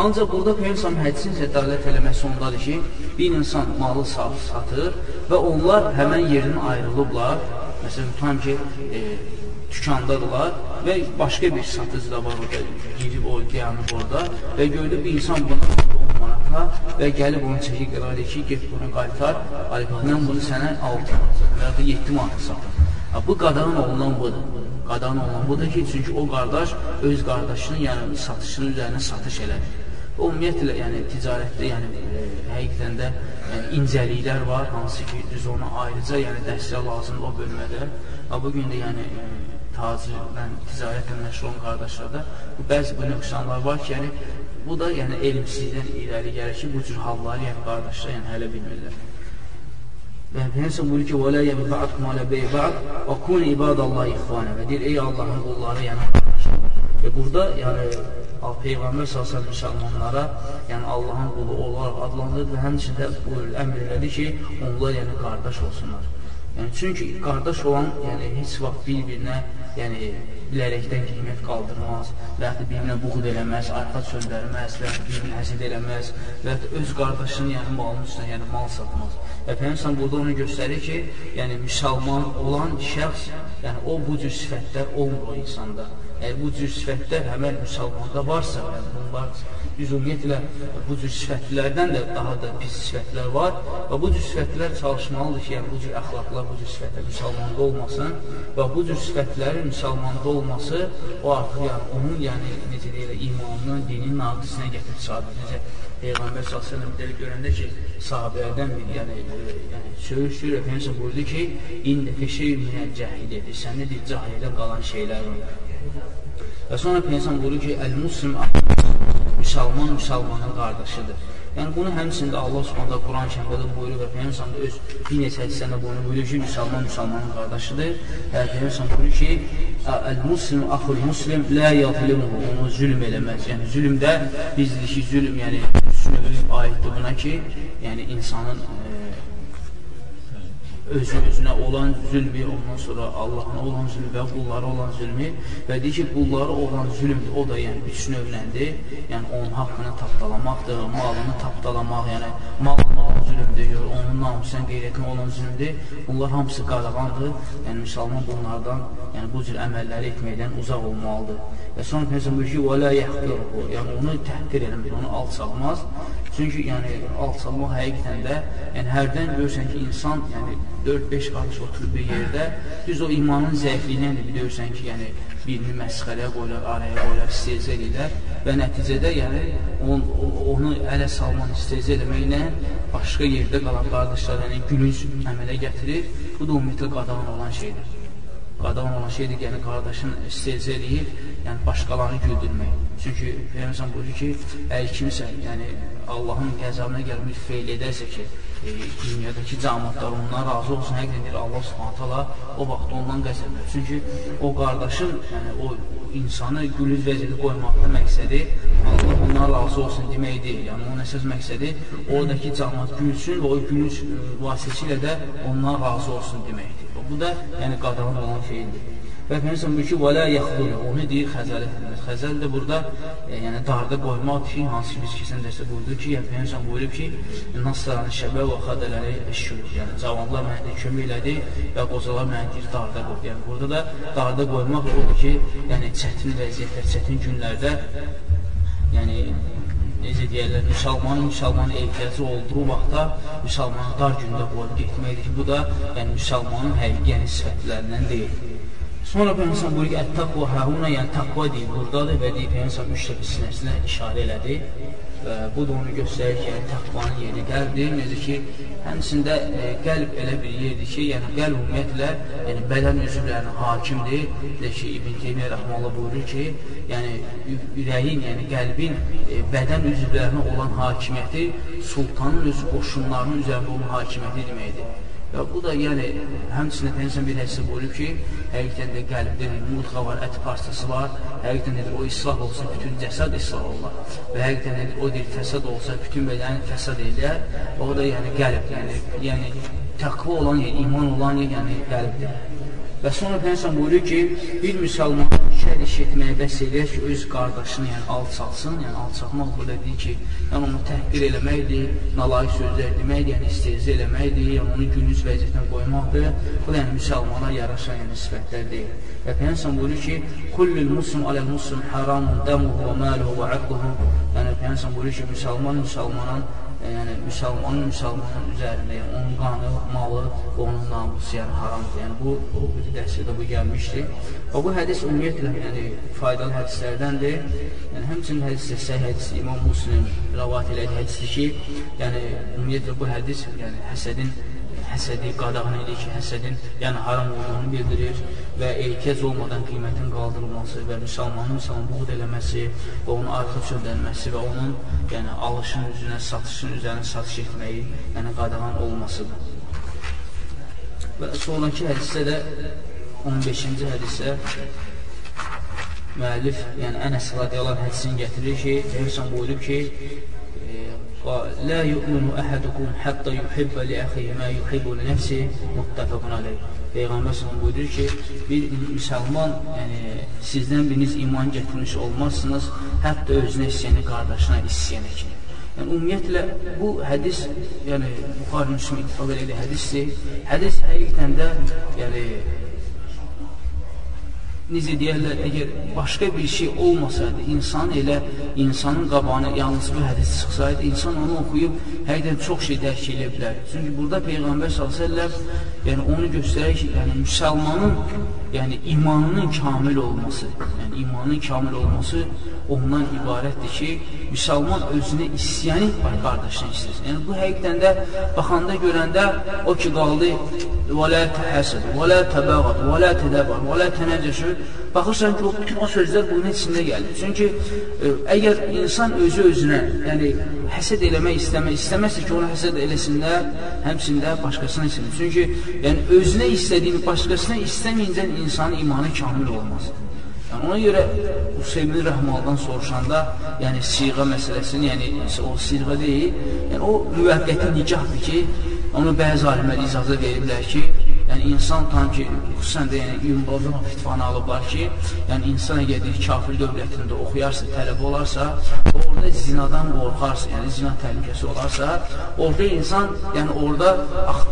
Ancaq burada Peygəmbər hədisin zədalət eləməsi ondadır ki, bir insan malı satır və onlar həmən yerdən ayrılıblar. Məsələn, tutam ki, e, dükandadırlar və başqa bir satıcı da var orada, girib o dayanıb orada və gördü bir insan buna 10 manata və gəlib onu çəkir qərar ki, get bunu qaytar, mən bunu sənə 6 manata və ya da 7 manata satım. Bu qadağan olunan budur. Qadağan olunan budur ki, çünki o qardaş öz qardaşının, yəni satışının üzərinə satış elədir. Ümumiyyətlə, yəni ticarətdə, yəni e, həqiqətən də yəni, incəliklər var, hansı ki, düz ona ayrıca, yəni dəstək lazımdır o bölmədə. Bu gün də yəni e, tacirlə, ticarətlə məşğul olan qardaşlarda bəzi bu nöqsanlar var ki, yəni bu da yəni elmsizdən irəli gəlir ki, bu cür halları yəni qardaşlar yəni hələ bilmirlər. Və Peygəmbər buyurur ki: "Və la yəb'atukum ala bey ba'd və kun ibadallahi ixvana." Və deyir: "Ey Allahın qulları, yəni qardaşlar." Və burada yəni Peyğəmbər sallallahu müsəlmanlara, yəni Allahın qulu olaraq adlandırdı və həmçində buyurur, əmr elədi ki, onlar yəni qardaş olsunlar. Yəni, çünki qardaş olan yəni, heç vaxt bir-birinə yəni, bilərəkdən qiymət qaldırmaz və yaxud bir-birinə buğud eləməz, arxa söndərməz və yaxud bir-birinə həsid eləməz və yaxud öz qardaşının yəni, malının üstünə yəni, mal satmaz. Və Peyyəmsən burada onu göstərir ki, yəni, müsəlman olan şəxs, yəni, o bu cür sifətlər olmur o insanda. Yəni, bu cür sifətlər həmən müsəlmanda varsa, yəni, bunlar ümumiyyətlə bu cür sifətlərdən də daha da pis sifətlər var və bu cür sifətlər çalışmalıdır ki, yəni bu cür əxlaqlar, bu cür sifətlər müsəlmanda olmasın və bu cür sifətlərin müsəlmanda olması o artıq yəni onun yəni necə deyirlər imanının, dinin naqisinə gətirib çıxardır. Necə Peyğəmbər s.ə.v deyir görəndə ki, sahabələrdən bir yəni, e, yəni söyüş-söyür Efendimiz buyurdu ki, indi feşey minə cəhil edir. Səndə deyir, cahildən qalan şeylər var. Və sonra Peygəmbər buyurur ki, əl-muslim müsəlman müsəlmanın qardaşıdır. Yəni bunu həmçində Allah Subhanahu Quran kərimdə buyurur və Peyğəmbər öz bir neçə hissəndə bunu buyurur ki, müsəlman müsəlmanın qardaşıdır. Və Peyğəmbər buyurur ki, əl-muslim axul muslim la yadlimuhu, onu zülm eləməz. Yəni zülmdə bizdiki zülm, yəni düşünürük aiddir buna ki, yəni insanın özü özünə olan zülmü, ondan sonra Allahına olan zülmü və qullara olan zülmü və deyir ki, qullara olan zülmdür, o da yəni üç növləndir. Yəni onun haqqını tapdalamaqdır, malını tapdalamaq, yəni malını zülümdür, onun namusən qeyriyyətinə olan zülümdür. Bunlar hamısı qadağandır. Yəni, müsəlman bunlardan, yəni bu cür əməlləri etməkdən uzaq olmalıdır. Və sonra Peyğəmbər buyurur ki, "Və la yahqiruhu", yəni onu təhqir eləmir, onu alçalmaz. Çünki yəni alçalmaq həqiqətən də, yəni hərdən görürsən ki, insan, yəni 4-5 qarış oturub bir yerdə, düz o imanın zəifliyindən də bilirsən ki, yəni birini məsxərəyə qoyurlar, araya qoyurlar, istehzə edirlər və nəticədə yəni on, onu ələ salman istehzə eləməklə başqa yerdə qalan qardaşlar yəni gülünc əmələ gətirir. Bu da ümumiyyətlə qadağan olan şeydir. Qadağan olan şeydir, yəni qardaşın istehzə eləyib, yəni başqalarını güldürmək. Çünki Peyğəmbər buyurur ki, əgər kimsə, yəni Allahın qəzabına gəlmiş feil edərsə ki, e, dünyadakı cəmatlar ondan razı olsun, həqiqdən deyir Allah subhanət hala o vaxt ondan qəzəblər. Çünki o qardaşın, yəni o insanı gülüz vəziyyədə qoymaqda məqsədi Allah ondan razı olsun deməkdir. Yəni onun əsas məqsədi oradakı cəmat gülsün və o gülüz e, vasitəsilə də ondan razı olsun deməkdir. Bu da yəni qadağan olan şeydir. Və Peyğəmbər buyurur ki, "Və la yaxdulu." Onu deyir xəzəl. Xəzəl də burada e, yəni darda qoymaq ki, hansı ki biz keçən dərsdə buyurduq ki, yəni Peyğəmbər buyurub ki, "Nasran şəbə və xadələri əşşur." Yəni cavanlar mənə kömək elədi və qocalar mənə deyir darda qoy. Yəni burada da darda qoymaq odur ki, yəni çətin vəziyyətlər, çətin günlərdə yəni necə deyərlər, müsəlmanın müsəlmanın ehtiyacı olduğu vaxtda müsəlmanı dar gündə qoyub getməkdir ki, bu da yəni müsəlmanın həqiqi yəni sifətlərindən deyil. Sonra Peyğəmbər buyurur ki, "Ət-təqva həhuna", yəni təqva deyil burdadır və deyir Peyğəmbər üç dəfə sinəsinə işarə elədi. Və bu da onu göstərir ki, yəni təqvanın yeri qəlbdir. Necə ki, həmçində e, qəlb elə bir yerdir ki, yəni qəlb ümumiyyətlə yəni bədən üzvlərinin hakimdir. Necə ki, İbn Teymiyyə rəhməhullah buyurur ki, yəni ürəyin, yəni qəlbin e, bədən üzvlərinə olan hakimiyyəti sultanın öz qoşunlarının üzərində olan hakimiyyəti deməkdir. Və bu da yəni həmçinin Peyğəmbər bir hədisdə buyurub ki, həqiqətən də qəlbdə mudğa var, ət parçası var. Həqiqətən də o islah olsa bütün cəsəd islah olar. Və həqiqətən də o deyir fəsad olsa bütün bədən fəsad edər. O da yəni qəlb, yəni yəni təqva olan, yəni iman olan, yəni qəlbdir. Və sonra Peyğəmbər buyurur ki, bir müsəlman şər iş etməyə bəs eləyər ki, öz qardaşını yəni alçalsın, yəni alçalmaq burada deyir ki, yəni onu təhqir eləməkdir, nalayiq sözlər deməkdir, yəni istehzə eləməkdir, yəni onu günüz vəziyyətinə qoymaqdır. Bu da yəni müsəlmana yaraşan yəni sifətlər deyil. Və Peyğəmbər buyurur ki, "Kullul muslim aləl muslim haramun damuhu və maluhu və aqduhu." Yəni Peyğəmbər buyurur ki, müsəlman müsəlmanın yəni müsəlmanın müsəlmanın üzərində, yəni onun qanı, malı, onun namusu, yəni haramdır. Yəni bu o dərsdə bu gəlmişdi. Və bu hədis ümumiyyətlə yəni faydalı hədislərdəndir. Yəni həmçinin hədisdə səhih hədis İmam Müslim rivayet elədi hədisdir ki, yəni ümumiyyətlə bu hədis yəni həsədin həsədi qadağan edir ki, həsədin yəni haram olduğunu bildirir və ehtiyac olmadan qiymətin qaldırılması və müsəlmanın müsəlman buğd eləməsi və onun artıq çöndəlməsi və onun yəni alışın üzünə, satışın üzərinə satış etməyi yəni qadağan olmasıdır. Və sonraki hədisdə də 15-ci hədisə müəllif, yəni Ənəs radiyallahu hədisini gətirir ki, Peyğəmbər buyurub ki, لا يؤمن أحدكم حتى يحب لأخيه ما يحب لنفسه muttafaqun alayh. Peyğəmbər sallallahu buyurur ki, bir müsəlman, yəni sizdən biriniz iman gətirmiş olmazsınız, hətta özünə istəyəni qardaşına istəyənə kimi. Yəni ümumiyyətlə bu hədis, yəni Buxari Müslim ittifaq edə hədisdir. Hədis həqiqətən də yəni necə deyərlər, əgər başqa bir şey olmasaydı, insan elə insanın qabağına yalnız bu hədis çıxsaydı, insan onu oxuyub həqiqdən çox şey dərk edə bilər. Çünki burada Peyğəmbər s.ə.v yəni onu göstərir ki, yəni müsəlmanın yəni imanının kamil olması, yəni imanın kamil olması ondan ibarətdir ki, müsəlman özünə istəyəni var, qardaşına istəsin. Yəni bu həqiqdən də baxanda görəndə o ki qaldı və lə təhəsəd, və lə təbəğad, və lə tədəbər, və lə tənəcəşür. Baxırsan ki, o bütün o sözlər bunun içində gəlir. Çünki ə, e, əgər insan özü özünə, yəni həsəd eləmək istəmək, istəməzsə ki, onu həsəd eləsinlər, həmçində başqasına istəmək. Çünki yəni özünə istədiyini başqasına istəməyincə insanın imanı kamil olmaz. Yəni, ona görə Hüseymin Rəhmaldan soruşanda, yəni siğa məsələsini, yəni o siğa deyil, yəni o müvəqqəti nikahdır ki, Onu bəzi alimlər icazə veriblər ki, yəni insan tam ki, xüsusən də yəni Yunbazın fitvanı alıblar ki, yəni insan əgər kafir dövlətində oxuyarsa, tələbə olarsa, orada zinadan qorxarsa, yəni zina təhlükəsi olarsa, orada insan, yəni orada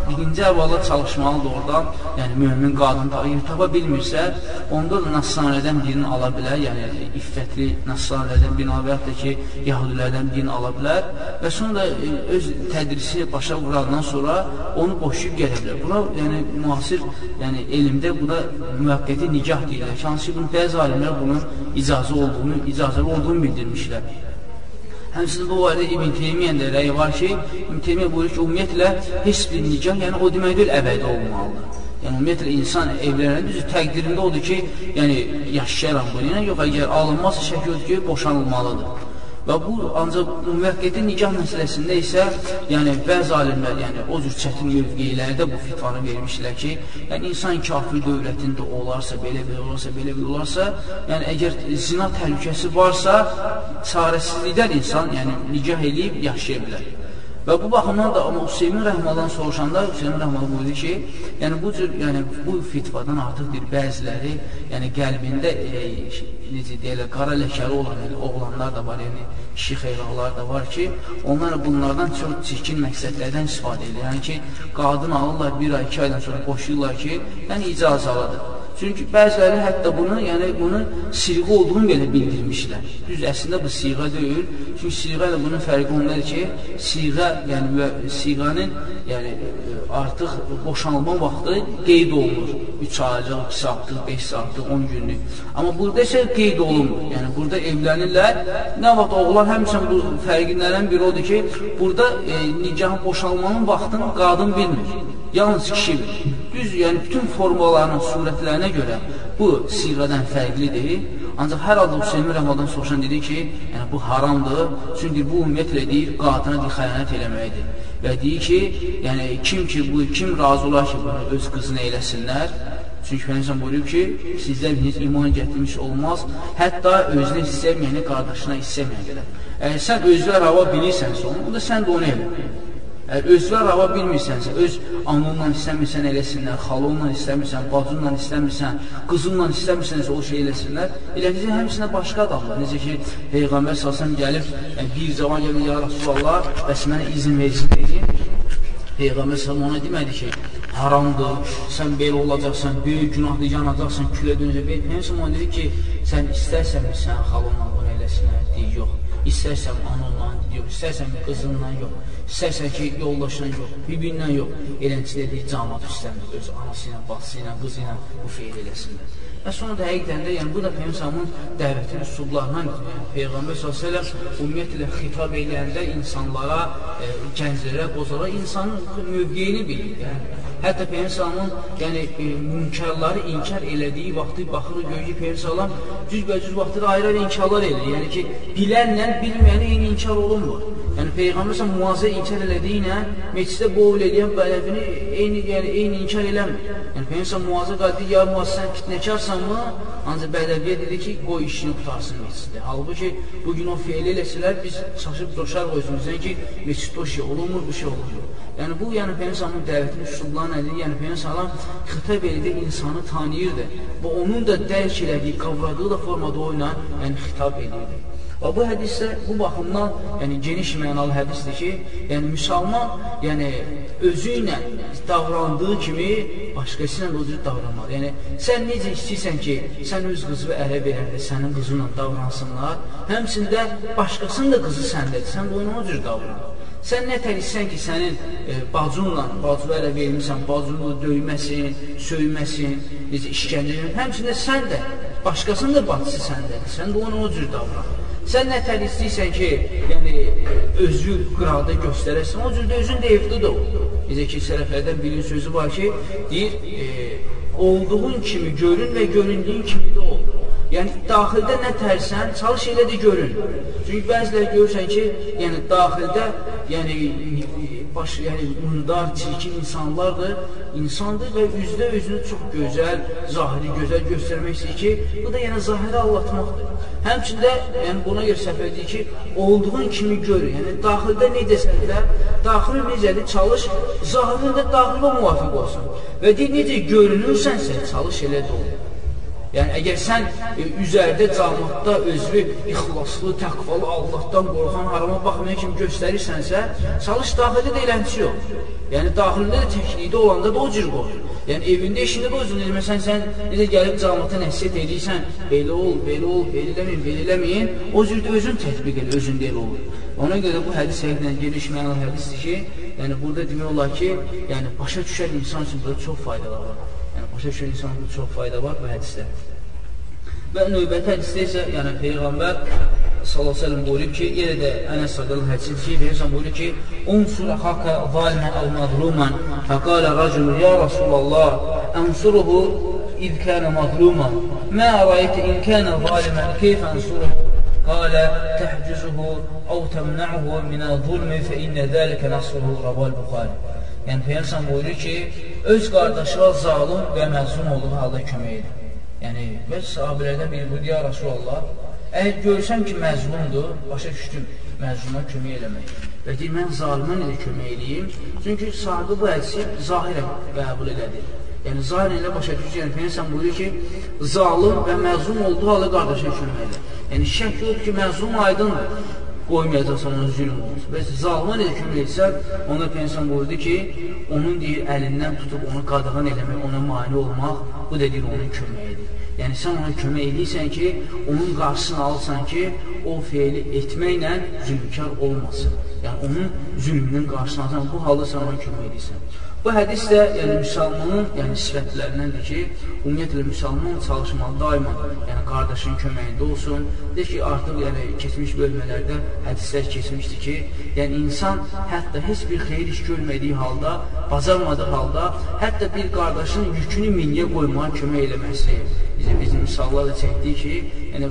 birinci əvvəla çalışmalıdır oradan, yəni mümin qadın tayir tapa bilmirsə, onda da nassanədən birini ala bilər, yəni iffətli nassanələrdən birini ala bilər, ki, yahudilərdən birini ala bilər və sonra e, öz tədrisi başa vurandan sonra onu boşuyub gələ bilər. Buna yəni müasir yəni elmdə buna müvəqqəti nikah deyirlər. Hansı ki, bəzi alimlər bunun icazə olduğunu, icazəli olduğunu bildirmişlər. Həmçinin bu barədə İbn Teymiyyə də rəyi var ki, İbn Teymiyyə buyurur ki, ümumiyyətlə heç bir nikah, yəni o demək deyil, əbədi olmalıdır. Yəni ümumiyyətlə insan evlənir, düzü təqdirində odur ki, yəni yaşayaram bunu. Yəni yox, əgər alınmazsa şək yoxdur ki, boşanılmalıdır. Və bu ancaq müvəqqəti nikah məsələsində isə, yəni bəzi alimlər, yəni o cür çətin mövqeylərdə bu fitvanı vermişlər ki, yəni insan kafir dövlətində olarsa, belə belə olarsa, belə belə olarsa, yəni əgər zina təhlükəsi varsa, çarəsizlikdən insan, yəni nikah eləyib yaşaya bilər. Və bu baxımdan da Hüseymin Rəhmadan soruşanda Hüseymin Rəhmadan buyurdu ki, yəni bu cür, yəni bu fitvadan artıq bir bəziləri, yəni qəlbində e, necə deyirlər, qara ləkəli olan yəni, oğlanlar da var, yəni kişi xeyralar da var ki, onlar bunlardan çox çirkin məqsədlərdən istifadə edir. Yəni ki, qadın alırlar bir ay, iki aydan sonra boşuyurlar ki, yəni icazəlidir. Çünki bəziləri hətta bunu, yəni bunu siğə olduğunu belə bildirmişlər. Düz əslində bu siğə deyil. Çünki siğə ilə bunun fərqi ondadır ki, siğə, yəni siğənin yəni artıq boşanma vaxtı qeyd olunur. 3 aylıq, 2 saatlıq, 5 saatlıq, 10 günlük. Amma burada isə qeyd olunmur. Yəni burada evlənirlər. Nə vaxt oğlan həmçinin bu fərqindən biri odur ki, burada e, nikahın boşalmanın vaxtını qadın bilmir. Yalnız kişi bilir. Düz, yəni bütün formalarının surətlərinə görə bu siğədən fərqlidir. Ancaq hər halda Hüseymin Rəhmadan soruşan dedi ki, yəni bu haramdır. Çünki bu ümumiyyətlə deyir, qadına deyir, xəyanət eləməkdir. Və deyir ki, yəni kim ki, bu kim razı olar ki, bunu öz qızına eləsinlər, Çünki Peyğəmbər buyurur ki, sizlər heç iman gətirmiş olmaz, hətta özünə istəməyəni qardaşına istəməyən qədər. Əgər sən özünə rava bilirsənsə onda sən də onu elə. Əgər özünə rava bilmirsənsə, öz anınla istəmirsən eləsinlər, xalonla istəmirsən, bacınla istəmirsən, qızınla istəmirsənsə o şey eləsinlər, eləcə həmsinə başqa adamlar. Necə ki, Peyğəmbər salsın gəlib, yəni, bir zaman gəlib, ya Rasulallah, bəs mənə izin versin deyim. Peyğəmbər salsın ona demədi ki, haramdır, sən belə olacaqsan, böyük günahlı yanacaqsan, külə dönəcək. Peyğəmbər ona dedi ki, sən istərsən sən xalonla bunu eləsinlər, deyir, yox. İstərsən anonla, yox, istərsən qızınla, yox. İstərsən ki, yoldaşla yox, birbirindən yox. Eləncə deyir, camat istəmir, öz anası ilə, bacısı ilə, qızı ilə bu feyil eləsinlər. Və sonra da həqiqdən də, yəni bu da Peyğəmbərin dəvətinin üsullarından yəni, Peyğəmbər s.ə.v ümumiyyətlə xitab eləyəndə insanlara, e, gənclərə, qozlara insanın mövqeyini bilir. Yəni, Hətta Peyğəmbərin yəni e, münkarları inkar elədiyi vaxtı baxırıq görür ki, Peyğəmbər cüzbəcüz vaxtda ayrı-ayrı inkarlar edir. Yəni ki, bilənlə bilməyənə eyni inkar olunmur. Yəni Peyğəmbər müazə inkar elədiyinə meclisdə qovul edən bələfini eyni, yəni, eyni inkar eləmir. Yəni Peyğəmbər müazə qadı, ya müazə sən fitnəkarsanmı? Ancaq bədəviyə dedi ki, qoy işini qutarsın meclisdə. Halbuki bugün o feil eləsələr biz çaşıb coşarıq özümüzdən ki, meclisdə o şey olunmur, bu şey olunmur. Yəni bu, yəni Peyğəmbərin dəvətinin üsulları nədir? Yəni Peyğəmbər xitab edir, insanı tanıyırdı və onun da dərk elədiyi, qavradığı da formada o ilə yəni xitab edirdi. Və bu hədisdə bu baxımdan, yəni geniş mənalı hədisdir ki, yəni müsəlman, yəni özü ilə davrandığı kimi başqası ilə o cür davranmalı. Yəni sən necə istəyirsən ki, sən öz qızını ərə verəndə sənin qızınla davransınlar, həmçində başqasının da qızı səndədir. Sən də ona o cür davran. Sən nə tərsən ki, sənin e, bacunla, bacıva ərə vermirsən, bacunu döyməsin, söyməsin, necə işgəncə verməsin. Həmçində sən də, başqasının da bacısı səndədir. Sən də ona o cür davran. Sən nə tər istəyirsən ki, yəni özü qıraqda göstərəsən, o cür də özün də evdə ol. Necə ki, sələflərdən birinin sözü var ki, deyir, e, olduğun kimi görün və göründüyün kimi də ol. Yəni, daxildə nə tərsən, çalış elə də görün. Çünki bəziləri görürsən ki, yəni daxildə yəni baş, yəni mundar, çirkin insanlardır, insandır və üzdə özünü çox gözəl, zahiri gözəl göstərmək istəyir ki, bu da yəni zahiri allatmaqdır. Həmçində yəni buna görə səhv edir ki, olduğun kimi gör. Yəni daxildə necəsən də, daxili necədir? Çalış, zahirində daxilə müvafiq olsun. Və deyir, necə görünürsənsə, çalış elə də olur. Yəni, əgər sən e, üzərdə camatda özünü ixlaslı, təqvalı, Allahdan qorxan, harama baxmayan kimi göstərirsənsə, çalış daxildə də eləmsi yox. Yəni, daxilində də təklikdə olanda da o cür qoy. Yəni, evində, işində də o cür eləməsən, sən necə gəlib camata nəsiyyət edirsən, belə ol, belə ol, belə eləməyin, belə eləməyin, o cür də özün tətbiq elə, özün deyil olur. Ona görə bu hədis həqiqdən gelişməyən hədisdir ki, yəni burada demək olar ki, yəni başa düşən insan üçün burada çox faydalar var. Başa düşən insanda çox fayda var bu hədisdə. Və növbəti hədisdə isə, yəni Peyğəmbər sallallahu əleyhi buyurur ki, yenə də Ənəs radiyallahu hədisidir ki, Peyğəmbər buyurur ki, "Unsur haqqa zaliman aw mazluman." Faqala racul ya Rasulullah, "Ansuruhu iz kana mazluman." Ma ra'aytu in kana zaliman kayfa ansuruhu? قال تحجزه أو تمنعه من الظلم فإن ذلك نصره رواه البخاري Yəni Peyğəmbər buyurur ki, öz qardaşına zalım və məzlum olduğu halda kömək edir. Yəni və sahabelərdən biri buyurdu, ya Rasulullah, əgər görsəm ki, məzlumdur, başa düşdüm, məzluma kömək eləmək. Və deyir, mən zalimə necə kömək eləyim? Çünki sahabə bu hədisi zahirə qəbul elədi. Yəni, zahirə ilə başa düşür, yəni Peyğəmbər buyurur ki, zalim və məzlum olduğu halda qardaşına kömək edir. Yəni, şək yoxdur ki, məzlum aydındır qoymayacaqsan ona zülm olsun. Və zalıma necə kömək etsən, ona pensiyon buyurdu ki, onun deyir, əlindən tutub onu qadağan eləmək, ona mani olmaq, bu da deyir, onun köməyidir. Yəni, sən ona kömək edirsən ki, onun qarşısını alırsan ki, o feili etməklə zülmkar olmasın. Yəni, onun zülmünün qarşısını alırsan, bu halda sən ona kömək edirsən. Bu hədis də yəni müsəlmanın yəni sifətlərindəndir ki, ümumiyyətlə müsəlman çalışmalı daima, yəni qardaşın köməyində olsun. Deyir ki, artıq yəni keçmiş bölmələrdə hədislər keçmişdir ki, yəni insan hətta heç bir xeyir iş görmədiyi halda, bacarmadığı halda, hətta bir qardaşın yükünü minyə qoymağa kömək eləməsi. Bizim bizim misallar da çəkdik ki, yəni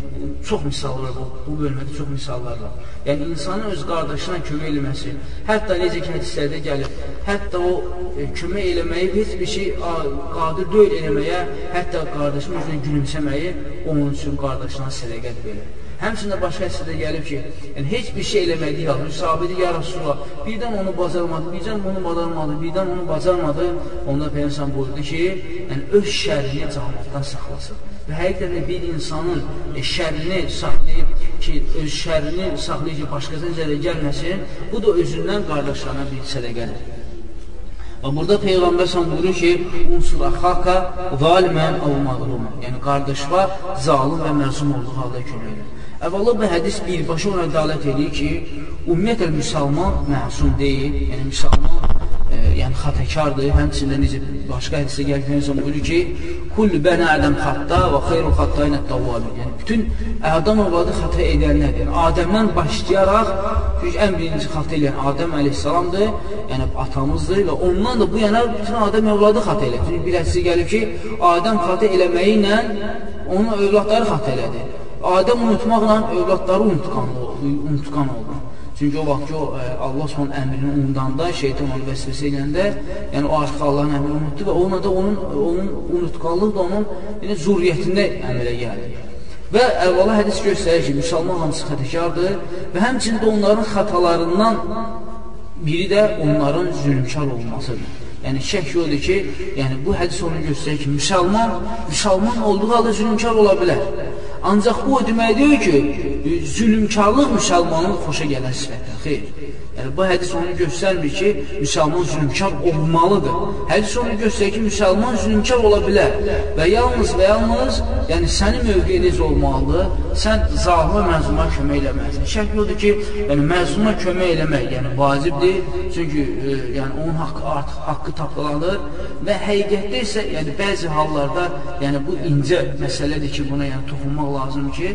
çox misallar bu, bu bölmədə çox misallar var. Yəni insanın öz qardaşına kömək eləməsi, hətta necə ki hədislərdə gəlir, hətta o e, kömək eləməyi heç bir şey qadir deyil eləməyə, hətta qardaşın üzrə gülümsəməyi onun üçün qardaşına sədəqət verir. Həmçində başqa hissədə gəlib ki, yəni heç bir şey eləmədiyi halda, müsabidir, ya Rasulullah, birdən onu bacarmadı, birdən onu bacarmadı, birdən onu bacarmadı, onda Peygəmbər buyurdu ki, yəni öz şərrini cəhalətdən saxlasın. Və həqiqətən bir insanın e, şərrini saxlayıb ki, öz şərrini saxlayıb ki, başqasına zərər gəlməsin, bu da özündən qardaşlarına bir sədəqədir. Və burada Peyğəmbər sən buyurur ki, unsur əxaka zalimən əv mağlumən. Yəni, qardaşva zalim və məzum olduğu halda kömək edir. Əvvəla bu hədis birbaşa ona dalət edir ki, ümumiyyətlə müsəlman məsum deyil, yəni müsəlman e, yəni xətəkardır, həmçində necə başqa hədisdə gəlir Peyğəmbər buyurur ki, "Kullu bani Adəm xətta və xeyru xəttayın at-tawwabin." Yəni bütün Adəm övladı xəta edənlərdir. Adəmdən başlayaraq çünki ən birinci xəta edən Adəm əleyhissalamdır, yəni atamızdır və ondan da bu yana bütün Adəm övladı xəta edir. Çünki bir hədisdə gəlir ki, Adəm xəta eləməyi ilə onun övladları xəta elədi. Adəm unutmaqla övladları unutqan, unutqan oldu. Çünki o vaxt ki, o, e, Allah son əmrini unudanda, şeytan onu vəsvəsə edəndə, yəni o artıq Allahın əmrini unutdu və ona da onun, onun unutqanlıq da onun yəni, zuriyyətində əmələ gəldi. Və əvvəla hədis göstərir ki, müsəlman hamısı xətəkardır və həmçində onların xatalarından biri də onların zülmkar olmasıdır. Yəni şək yoxdur ki, yəni bu hədis onu göstərir ki, müsəlman müsəlman olduğu halda zülmkar ola bilər. Ancaq bu o demək deyil ki, zülümkarlıq müsəlmanın xoşa gələn sifətdir. Xeyr. Yəni, bu hədis onu göstərmir ki, müsəlman zülümkar olmalıdır. Hədis onu göstərir ki, müsəlman zülümkar ola bilər və yalnız və yalnız yəni, sənin mövqeyiniz olmalıdır, sən zalimə məzluma kömək eləməlisən. Şək yoxdur ki, yəni, məzluma kömək eləmək yəni, vacibdir, çünki e, yəni, onun haqqı artıq haqqı tapılanır və həqiqətdə isə yəni, bəzi hallarda yəni, bu incə məsələdir ki, buna yəni, toxunmaq lazım ki,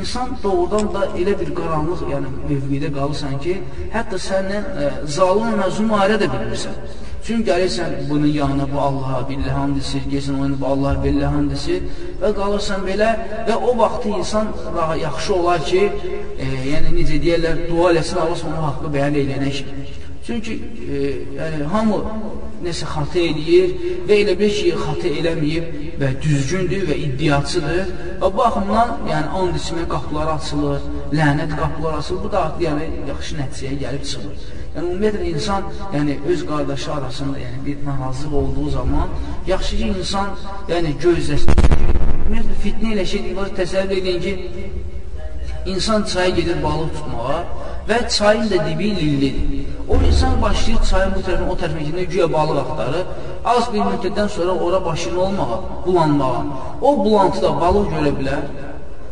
insan doğrudan da elə bir qaranlıq yəni, mövqedə qalırsan ki, hətta səndən e, zalim və ayrı da bilmirsən. Çünki gəlirsən bunun yanına bu Allaha billə hamdisi, gəlsən oyunu bu Allaha billə hamdisi və qalırsan belə və o vaxtı insan daha yaxşı olar ki, e, yəni necə deyərlər, dua eləsin Allah onun haqqı bəyan eləyənə kimi. Çünki e, yəni, hamı nəsə xatı eləyir və elə bir ki, xatı eləməyib və düzgündür və iddiaçıdır. Və bu baxımdan yəni, and içmə qapıları açılır, lənət qapıları açılır. Bu da yəni, yaxşı nəticəyə gəlib çıxır. Yəni, ümumiyyətlə, insan yəni, öz qardaşı arasında yəni, bir narazılıq olduğu zaman, yaxşı ki, insan yəni, gözləsin. Ümumiyyətlə, fitnə ilə şey deyil, təsəvvür edin ki, insan çaya gedir balıq tutmağa və çayın da dibi lillidir. O insan başlayır çayın bu tərəfini, o tərəfini gedəndə güya balıq axtarır. Az bir müddətdən sonra ora başlayır olmağa, bulanmağa. O bulantıda balıq görə bilər.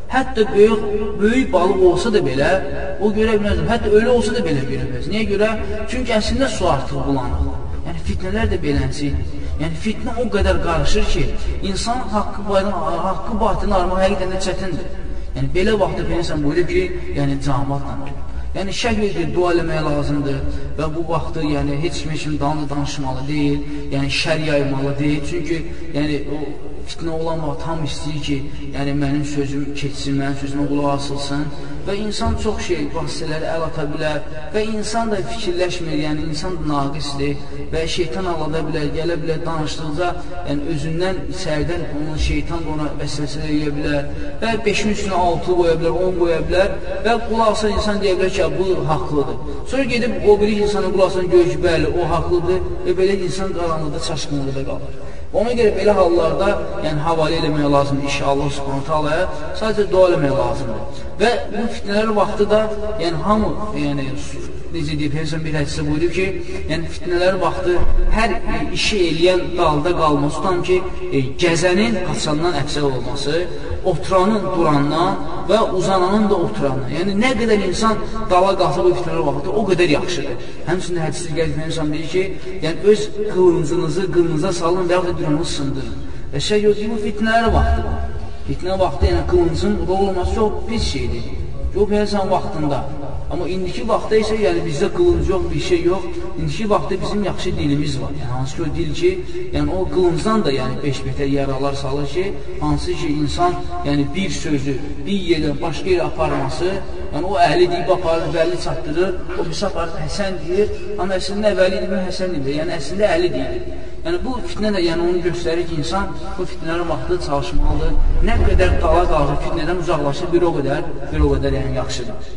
Hətta böyük, böyük balıq olsa da belə, o görə bilməz. Hətta ölü olsa da belə görə bilməz. Niyə görə? Çünki əslində su artıq bulanır. Yəni fitnələr də beləncədir. Yəni fitnə o qədər qarışır ki, insanın haqqı, haqqı batını armaq həqiqətən də çətindir. Yəni belə vaxtda Peygəmbər buyurur ki, yəni cəmaatla Yəni şək edir, dua eləmək lazımdır və bu vaxtı yəni heç kim kimi danı danışmalı deyil, yəni şər yaymalı deyil. Çünki yəni o fitnə olan vaxt tam istəyir ki, yəni mənim sözüm keçsin, mənim sözümə qulaq asılsın və insan çox şey vasitələri əl ata bilər və insan da fikirləşmir, yəni insan naqisdir və şeytan alada bilər, gələ bilər danışdıqca, yəni özündən sərdən onun şeytan ona vəsvəsə edə bilər və 5-in üstünə 6 qoya bilər, 10 qoya bilər və qulaq asan insan deyə bilər ki, bu haqlıdır. Sonra gedib o biri insana qulaq asan görür ki, bəli, o haqlıdır və belə insan qaranlıqda, çaşqınlıqda qalır. Ona görə belə hallarda yəni, havalə eləmək lazımdır inşallah subhanətə alaya, sadəcə dua eləmək lazımdır. Və bu fitnələr vaxtı da yəni, hamı, yəni, necə deyib, Peyğəmbər bir hədisdə buyurub ki, yəni fitnələr vaxtı hər işi eləyən dalda qalması, tutam ki, e, gəzənin haçandan əfsəl olması, oturanın durandan və uzananın da oturandan. Yəni nə qədər insan dala qalsa bu fitnələr vaxtı o qədər yaxşıdır. Həmçinin hədisdə gəlir Peyğəmbər deyir ki, yəni öz qılıncınızı qılınıza salın və ya da dünyanı sındırın. Və şey yox ki, bu fitnələr vaxtıdır. Fitnə vaxtı, yəni qılıncın rol olması çox pis şeydir. Yox, Peyğəmbər vaxtında. Amma indiki vaxtda isə yəni bizdə qılınc yox, bir şey yox. İndiki vaxtda bizim yaxşı dilimiz var. Yəni hansı ki o dil ki, yəni o qılıncdan da yəni 5 metr yaralar salır ki, hansı ki insan yəni bir sözü bir yerdən başqa yerə aparması, yəni o əhli deyib aparır, vəli çatdırır, o birisi aparır, Həsən deyir, amma əslində əvvəli deyir, Həsən deyir, yəni əslində əli deyir. Yəni bu fitnə də yəni onu göstərir ki, insan bu fitnələrin vaxtı çalışmalıdır. Nə qədər dala qalır, fitnədən uzaqlaşır, bir o qədər, bir o qədər yəni yaxşıdır.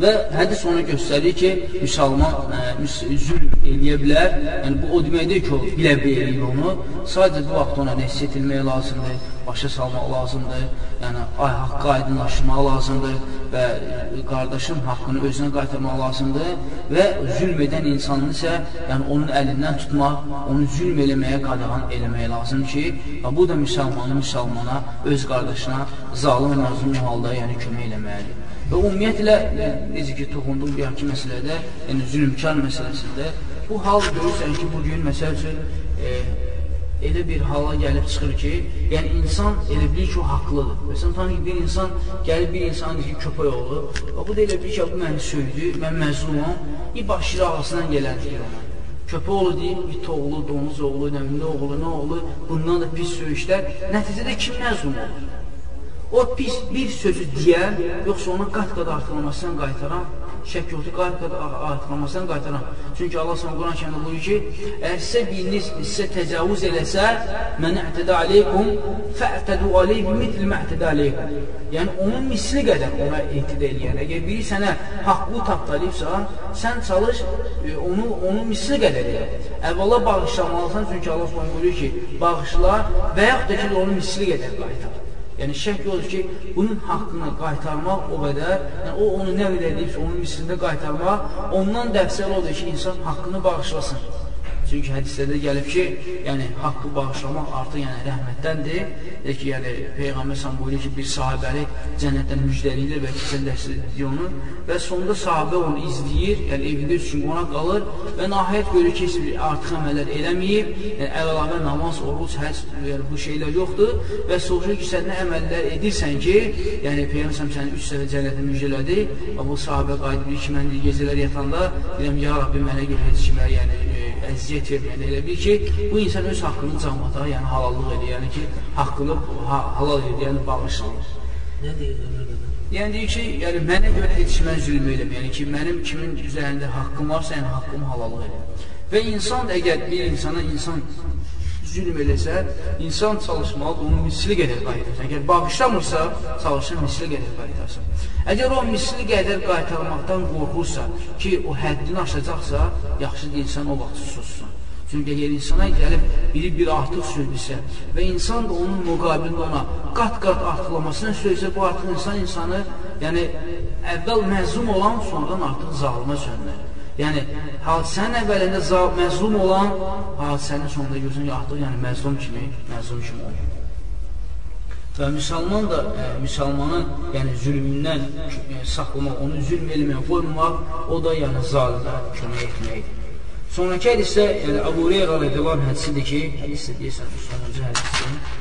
Və hədis onu göstərir ki, müsəlman ə, zülm eləyə bilər. Yəni, bu o demək deyil ki, o bilə-bilə eləyir onu. Sadəcə bu vaxt ona nəsiyyət etmək lazımdır, başa salmaq lazımdır, yəni ay haqqı aydınlaşmaq lazımdır və qardaşın haqqını özünə qaytarmaq lazımdır və zülm edən insanın isə yəni onun əlindən tutmaq, onu zülm eləməyə qadağan eləmək lazımdır ki, bu da müsəlmanı müsəlmana, öz qardaşına zalim və məzlum halda yəni kömək eləməlidir. Və ümumiyyətlə, necə ki, toxunduq bir yaxki məsələdə, yəni zülümkar məsələsində, bu hal görürsən ki, bugün məsəl üçün e, elə bir hala gəlib çıxır ki, yəni insan elə bilir ki, o haqlıdır. Məsələn, tanı ki, bir insan gəlib bir insan deyir ki, köpək oğlu, və bu da elə bilir ki, bu məni söydü, mən məzlumam, bir başlayır ağasından gələndir ona. Köpək oğlu deyir, it oğlu, donuz oğlu, nəvində oğlu, nə oğlu, bundan da pis söyüşlər. Nəticədə kim məzlum olur? O pis bir sözü deyən, yoxsa onun qat-qat artırılmasından qaytaran, şək yoxdur, qat-qat artırılmasından qaytaran. Çünki Allah sana Quran kəndə buyur ki, əgər sizə biriniz sizə təcavüz eləsə, mənə ətədə aleykum, fəətədu aleyhi mitl məətədə aleykum. Yəni, onun misli qədər ona ehtidə eləyən. Əgər biri sənə haqqlı tapdalayıbsa, sən çalış, e, onu, onun misli qədər elə. Əvvəla bağışlamalısan, çünki Allah buyuruyor ki, bağışla və yaxud da ki, onun misli qədər qaytar. Yəni şək odur ki, bunun haqqını qaytarmaq o qədər, yəni o onu nə qədər deyibsə, onun mislində qaytarmaq, ondan dəfsəl odur ki, insan haqqını bağışlasın. Çünki hədislərdə gəlib ki, yəni haqqı bağışlamaq artıq yəni rəhmətdəndir. Deyir ki, yəni Peyğəmbər sən buyurur ki, bir sahabəli cənnətdən müjdəliyir və keçənləşdirir onu və sonunda sahabə onu izləyir, yəni evində üç gün ona qalır və nəhayət görür ki, heç artıq əməllər eləməyib, yəni əlavə namaz, oruc, həc, yəni bu şeylər yoxdur. Və soruşur ki, sən nə əməllər edirsən ki, yəni Peyğəmbər səni üç səfər cənnətə müjdələdi. Və bu sahabə qayıdıb ki, mən gecələr yatanda deyirəm, ya Rabbi mənə görə heç kimə, yəni əziyyət verməyən elə bil ki, bu insan öz haqqını camata, yəni halallıq edir, yəni ki, haqqını ha halal edir, yəni bağışlayır. Nə deyir Ömür dada? Yəni deyir ki, yəni mənə görə heç mən zülm eləmə. Yəni ki, mənim kimin üzərində haqqım varsa, yəni haqqımı halallıq elə. Və insan da əgər bir insana insan zülm eləsə, insan çalışmalıdır, onu misli qədər qaytarsın. Əgər bağışlamırsa, çalışır misli qədər qaytarsın. Əgər o misli qədər qaytarmaqdan qorxursa ki, o həddini aşacaqsa, yaxşıdır insan o vaxt sussun. Çünki əgər insana gəlib biri bir artıq söylüsə və insan da onun müqabilində ona qat-qat artıqlamasını söyləsə, bu artıq insan insanı, yəni əvvəl məzlum olan, sonradan artıq zalimə sönlər. Yəni, hadisənin əvvəlində məzlum olan, hadisənin sonunda ki, artıq yəni, məzlum kimi, məzlum kimi olur. Və müsəlman da, e, müsəlmanın yəni, zülmündən e, saxlamaq, onu zülm eləməyə qoymamaq, o da yəni zalimə kömək etməkdir. Sonraki hədisdə, yəni Əbu Hüreyrə radiyallahu anh hədisidir ki, hədisdə deyirsən, sonuncu hədisdir.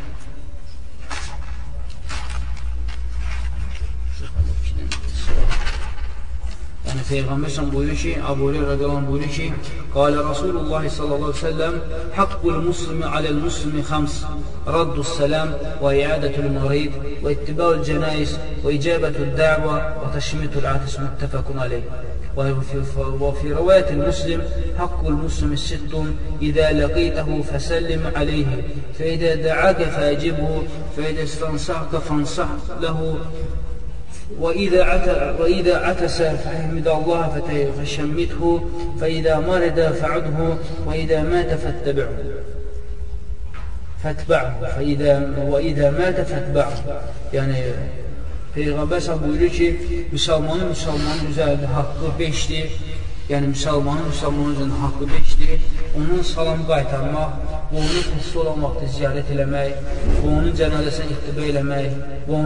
Peyğəmbər buyurur ki, Əbu Hüreyrə radiyallahu anh buyurur ki, Qalə Rasulullah sallallahu aleyhi ve sellem, Haqqul muslimi aləl muslimi xams, raddus səlam və iadətul marid və ittiba'ul cənais və icabətul dəvə və təşmitul atis müttəfəqun aleyh. وفي, وفي رواية المسلم حق المسلم الست إذا لقيته فسلم عليه فإذا دعاك فأجبه فإذا استنصحك فانصح له وإذا عت وإذا عتس فحمد الله فشمته فإذا مرض فعده وإذا مات فاتبعه فاتبعه فإذا وإذا مات فاتبعه يعني Peyğəmbər sən buyurur ki, müsəlmanın müsəlmanın üzərində haqqı 5-dir. Yəni, müsəlmanın müsəlmanın üzərində haqqı 5-dir. Onun salam qaytarmaq, onun xəstə olan vaxtı ziyarət eləmək, onun cənazəsinə ittibə eləmək, ə,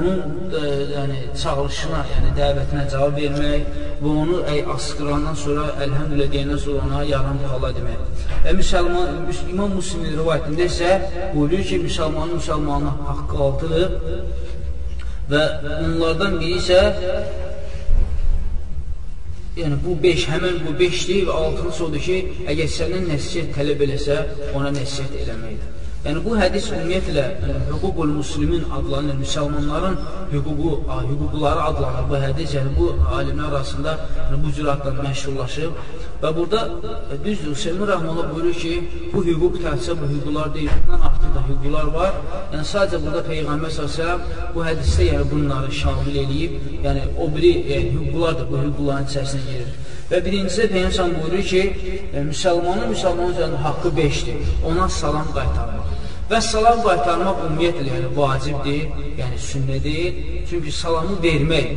e, yəni, çağırışına, yəni dəvətinə cavab vermək, və onu əy, asqırandan sonra, əlhəmdülə deyəndən sonra ona yaran xala demək. Və müsəlman, İmam Müslimin rivayətində isə buyurur ki, müsəlmanın müsəlmanın haqqı altıdır və onlardan biri isə yəni bu 5, həmən bu 5-dir və altıncısı odur ki, əgər səndən nəsiyyət tələb eləsə, ona nəsiyyət eləməkdir. Yəni bu hədis ümumiyyətlə yəni, hüququl muslimin adlanır, müsəlmanların hüququ, hüquqları adlanır. Bu hədis yəni bu alimlər arasında yəni, bu cür adla məşhurlaşıb və burada e, düzdür, Hüseymin Rəhmanlı buyurur ki, bu hüquq təhsə bu hüquqlar deyil, bundan artıq da hüquqlar var. Yəni sadəcə burada Peyğəmbər s.ə.v bu hədisdə yəni bunları şamil eləyib, yəni o biri yəni, hüquqlar da bu hüquqların içərisinə girir. Və birincisi Peyyəmsən buyurur ki, e, müsəlmanın müsəlmanın üzərində haqqı beşdir, ona salam qaytarmaq. Və salam qaytarmaq ümumiyyətlə yəni, vacibdir, yəni sünnə deyil. Çünki salamı vermək,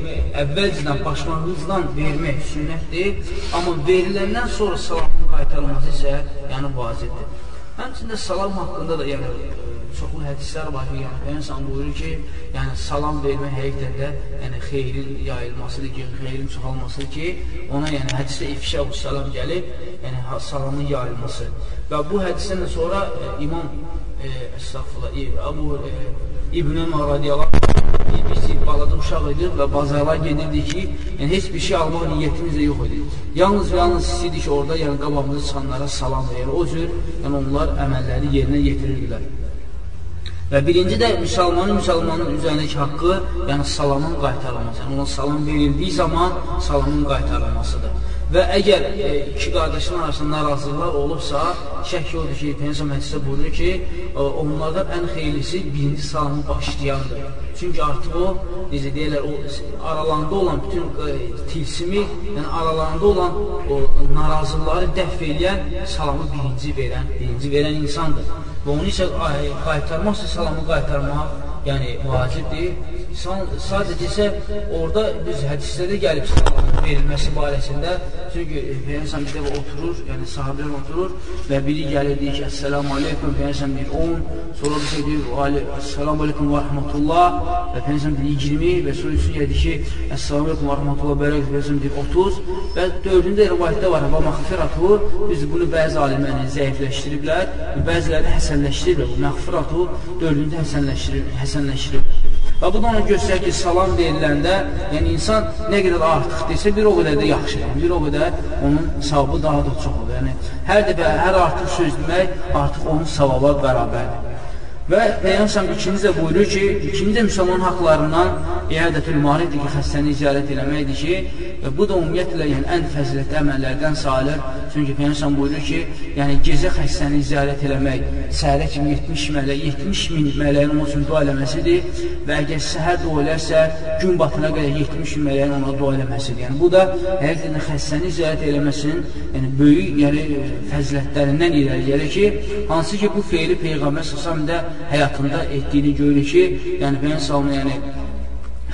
əvvəlcədən, başlanğıcdan vermək sünnətdir. Amma veriləndən sonra salamın qaytarılması isə yəni vacibdir. Həmçində salam haqqında da yəni, çoxlu hədislər var ki, yəni, insan buyurur ki, yəni salam vermək həqiqətən də yəni, xeyrin yayılmasıdır ki, xeyrin çoxalmasıdır ki, ona yəni hədisdə ifşə salam gəlib, yəni salamın yayılması. Və bu hədisdən sonra e, İmam e, estağfurullah, Abu e, İbn Ömər radiyallahu biz balaca uşaq idik və bazara gedirdik ki, yəni heç bir şey almaq niyyətimiz də yox idi. Yalnız və yalnız istəyirdik orada yəni qabağımızda çıxanlara salam verir. O cür yəni onlar əməlləri yerinə yetirirdilər. Və birinci də müsəlmanın müsəlmanın üzərindəki haqqı, yəni salamın qaytarılması. Yəni ona salam verildiyi zaman salamın qaytarılmasıdır. Və əgər e, iki qardaşın arasında narazılıqlar olubsa, şək odur ki, Peynəsəm hədisdə buyurur ki, e, onlardan ən xeylisi birinci salamı başlayandır. Çünki artıq o, necə deyirlər, o aralarında olan bütün e, tilsimi, yəni aralarında olan o narazılıqları dəf eləyən salamı birinci verən, birinci verən insandır. Və onu isə qaytarmaq, salamı qaytarmaq, yəni vacibdir. Sadəcə isə orada biz hədislərdə gəlib salamın verilməsi barəsində çünki Peyyəmsən bir dəfə oturur, yəni sahabilər oturur və biri gəlir deyir ki, Əssəlamu aleykum, Peyyəmsən deyir 10, sonra bir şey deyir, Əssəlamu aleykum və rəhmətullah və Peyyəmsən deyir 20 və sonra üçün gəlir ki, Əssəlamu aleykum və rəhmətullah bərək, Peyyəmsən deyir 30 və dördündə rivayətdə var, və məxfiratu, biz bunu bəzi aliməni zəifləşdiriblər, bəziləri həsənləşdiriblər, bu məxfiratu dördündə həsənləşdirib, həsənləşdirib. Və bu da ona göstərir ki, salam veriləndə, yəni insan nə qədər artıq desə, bir o qədər də yaxşı, yəni, bir o qədər onun savabı daha da çox olur. Yəni, hər dəfə, hər artıq söz demək, artıq onun savaba bərabərdir. Və Peyyəmsəm ikinci də buyurur ki, ikinci də müsəlman haqlarından iədətül marifdir ki, xəstəni ziyarət eləməkdir ki, və bu da ümumiyyətlə yəni, ən fəzilətli əməllərdən sayılır. Çünki Peyyəmsəm buyurur ki, yəni gecə xəstəni ziyarət eləmək, səhərə kimi 70 mələk, 70 min mələyin onun üçün dua eləməsidir və əgər səhər dua eləsə, gün batına qədər 70 min mələyin ona dua eləməsidir. Yəni bu da həqiqətən xəstəni ziyarət eləməsinin yəni, böyük yəni, fəzilətlərindən irəli gəlir ki, hansı ki, bu feili Peyğəmbər səsəmdə həyatında etdiyini görürük ki, yəni Peyyən salını, yəni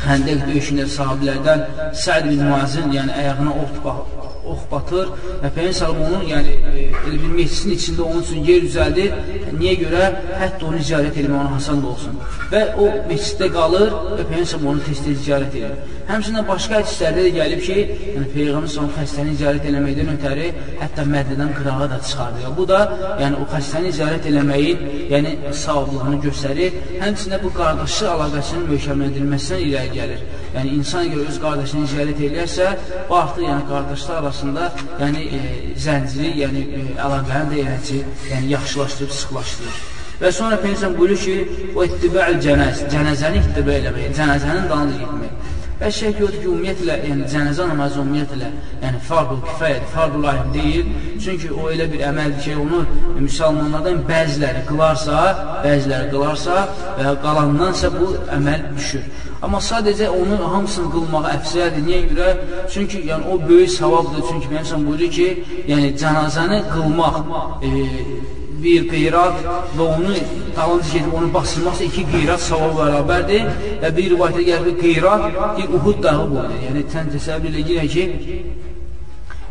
Xəndək döyüşündə sahabilərdən Səd bin Muazin, yəni ayağına ox, ox batır və Peyyən salım onun, yəni elə bir meclisin içində onun üçün yer düzəldir. Niyə görə? Hətta onu ziyarət etmək ona hasan da olsun. Və o meclisdə qalır və Peyyən salım onu tez-tez ziyarət edir. Həmçinin başqa hədislərdə də gəlib ki, yəni Peyğəmbər sallam xəstəni ziyarət eləməkdən ötəri hətta mədədən qırağa da çıxardır. Bu da yəni o xəstəni ziyarət eləməyin yəni savablığını göstərir. Həmçinin bu qardaşlıq əlaqəsinin möhkəmləndirilməsindən irəli gəlir. Yəni insan əgər öz qardaşını ziyarət eləyərsə, bu artıq yəni qardaşlar arasında yəni e, zənciri, yəni e, əlaqəni də yəni, yəni yaxşılaşdırıb, sıxlaşdırır. Və sonra Peygəmbər buyurur ki, o ittiba'ül cənəz, cənəzəni ittiba eləmək, cənəzənin dalınca getmək. Və şək yoxdur ki, ümumiyyətlə, yəni cənəzə namazı ümumiyyətlə, yəni fardul kifayət, fardul aym deyil. Çünki o elə bir əməldir ki, onu müsəlmanlardan bəziləri qılarsa, bəziləri qılarsa və qalandansa bu əməl düşür. Amma sadəcə onu hamısını qılmağı əfsəldir. Niyə görə? Çünki yəni, o böyük savabdır. Çünki Peygəmbər buyurur ki, yəni cənazəni qılmaq e, bir qeyrat və onu dalınca gedib onu basılmazsa iki qeyrat savab bərabərdir və bir rivayətə gəlir qeyrat bir Uhud dağı boydur. Yəni, sən təsəvvür elə girək ki,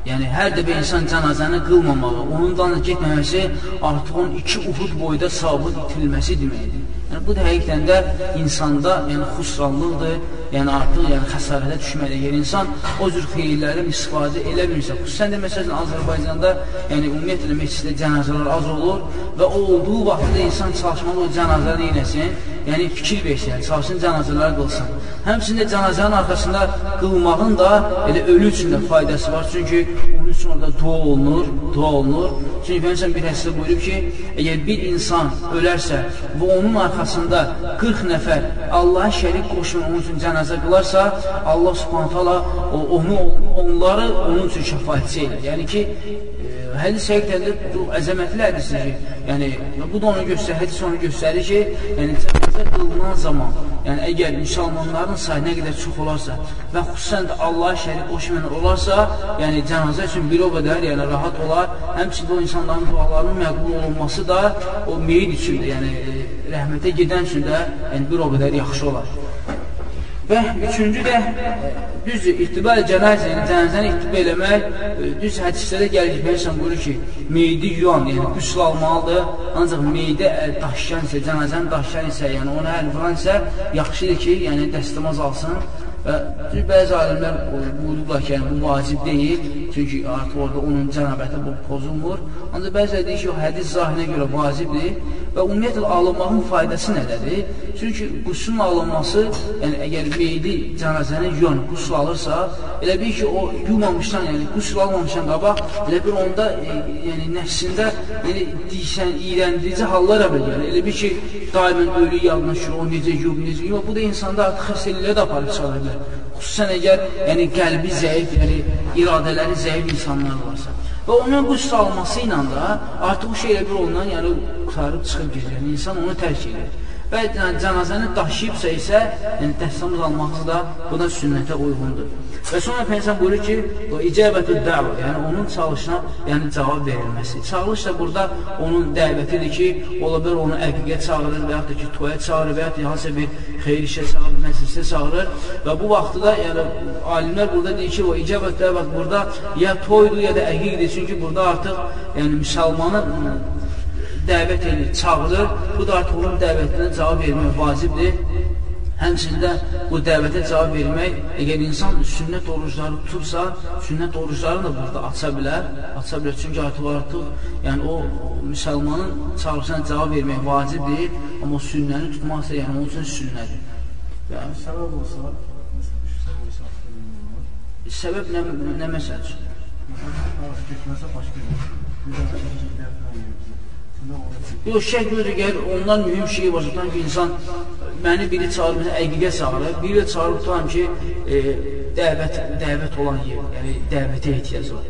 yəni hər dəfə insan cənazəni qılmamağı, onun dalınca getməməsi artıq onun iki Uhud boyda savabın itirilməsi deməkdir. Yəni, bu da həqiqdən də insanda yəni, xusranlıqdır, yəni artıq yəni, xəsarətə düşməli. Yəni, insan o cür xeyirlərdən istifadə eləmirsə, xüsusən də məsələn Azərbaycanda yəni, ümumiyyətlə meçiddə cənazələr az olur və o olduğu vaxtda insan çalışmalı o cənazələri eyləsin, yəni fikir versin, çalışsın cənazələr qılsın. Həmçində cənazənin arxasında qılmağın da elə ölü üçün də faydası var, çünki onun üçün orada dua olunur, dua olunur. Çünki Peygəmbər bir hədisdə buyurub ki, əgər bir insan ölərsə və onun arxasında 40 nəfər Allaha şərik qoşun onun üçün cənazə qılarsa, Allah Subhanahu taala onu onları onun üçün şəfaətçi edir. Yəni ki, hədis həqiqətən bu əzəmətli hədisdir. Yəni bu da onu göstərir, hədis onu göstərir ki, yəni cənazə qılınan zaman, yəni əgər müsəlmanların sayı nə qədər çox olarsa və xüsusən də Allaha şərik qoşmayan olarsa, yəni cənazə üçün bir o qədər yəni rahat olar. Həmçinin o insanların dualarının məqbul olunması da o meyid üçün də, yəni rəhmətə gedən üçün də yəni bir o qədər yaxşı olar. Və üçüncü də düzdür, ittibar cənazə, yəni cənazəni ittiba eləmək, düz hədislərdə gəlir ki, Peyğəmbər buyurur ki, meyidi yuyan, yəni qüsl almalıdır. Ancaq meyidi daşıyan isə, cənazəni daşıyan isə, yəni ona əl vuran isə yaxşıdır ki, yəni dəstəmaz alsın. Və bəzi alimlər buyururlar ki, yəni, bu vacib deyil, çünki artıq orada onun cənabəti bu pozulmur. Ancaq bəziləri deyir ki, o hədis zahirinə görə vacibdir və ümumiyyətlə alınmağın faydası nədədir? Çünki qusun alınması, yəni əgər meydi cənazəni yuyan, qusul alırsa, elə bir ki, o yumamışdan, yəni qusul almamışdan qabaq, elə bir onda e, yəni nəfsində yəni, deyişən, iyrəndirici hallar əvəl gəlir. Elə bir ki, daimən ölü yadına düşür, o necə yub, necə yub. Bu da insanda artıq xəstəliklə də aparıb çıxarır. Xüsusən əgər yəni, qəlbi zəif, yəni iradələri zəif insanlar varsa. Və onun bu salması ilə də artıq o şeylə bir olunan, yəni qutarıb çıxıb gedir. Yəni, insan onu tərk edir. Və yəni, cənazəni daşıyıbsa isə, yəni dəstəmaz alması da bu da sünnətə uyğundur. Və sonra Peygəmbər buyurur ki, o icabətü dəvə, yəni onun çalışına, yəni cavab verilməsi. Çağırış da burada onun dəvətidir ki, ola bilər onu əqiqə çağırır və yaxud da ki, toya çağırır və yaxud da hansısa bir xeyir işə çağırır, məclisə çağırır və bu vaxtda yəni alimlər burada deyir ki, o icabət dəvət burada ya toydur ya da əqiqdir. Çünki burada artıq yəni müsəlmanın dəvət edir, çağırır. Bu da artıq onun dəvətinə cavab vermək vacibdir. Həmçində bu dəvətə cavab vermək, əgər insan sünnət orucları tutursa, sünnət oruclarını da burada aça bilər, aça bilər. Çünki artıq artıq, yəni o müsəlmanın çağırışına cavab vermək vacib deyil, amma o sünnəni tutmazsa, yəni onun üçün sünnədir. Yəni, səbəb olsa, Səbəb nə, nə məsəl üçün? Getməsə başqa bir, bir də Yox, şək yoxdur, gəlir, ondan mühüm şey var, tutan ki, insan məni biri çağırır, məsələn, əqiqə çağırır, biri çağırır, tutan ki, e, dəvət, dəvət olan yer, yəni dəvətə ehtiyac var.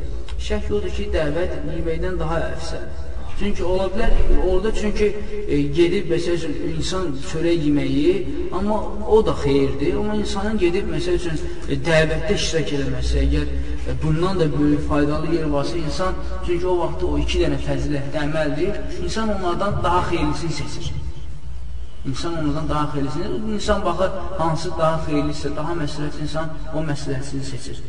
Şək yoxdur ki, dəvət yeməkdən daha əfsəldir. Çünki ola bilər, orada çünki e, gedib, məsəl üçün, insan çörək yeməyi, amma o da xeyirdir. Amma insanın gedib, məsəl üçün, e, dəvətdə iştirak eləməsi, əgər e, bundan da böyük faydalı yer varsa, insan, çünki o vaxtda o iki dənə fəzilətdə əməldir, insan onlardan daha xeyirlisini seçir. İnsan onlardan daha xeyirlisini, insan baxır, hansı daha xeyirlisə, daha məsləhət insan o məsləhətini seçir.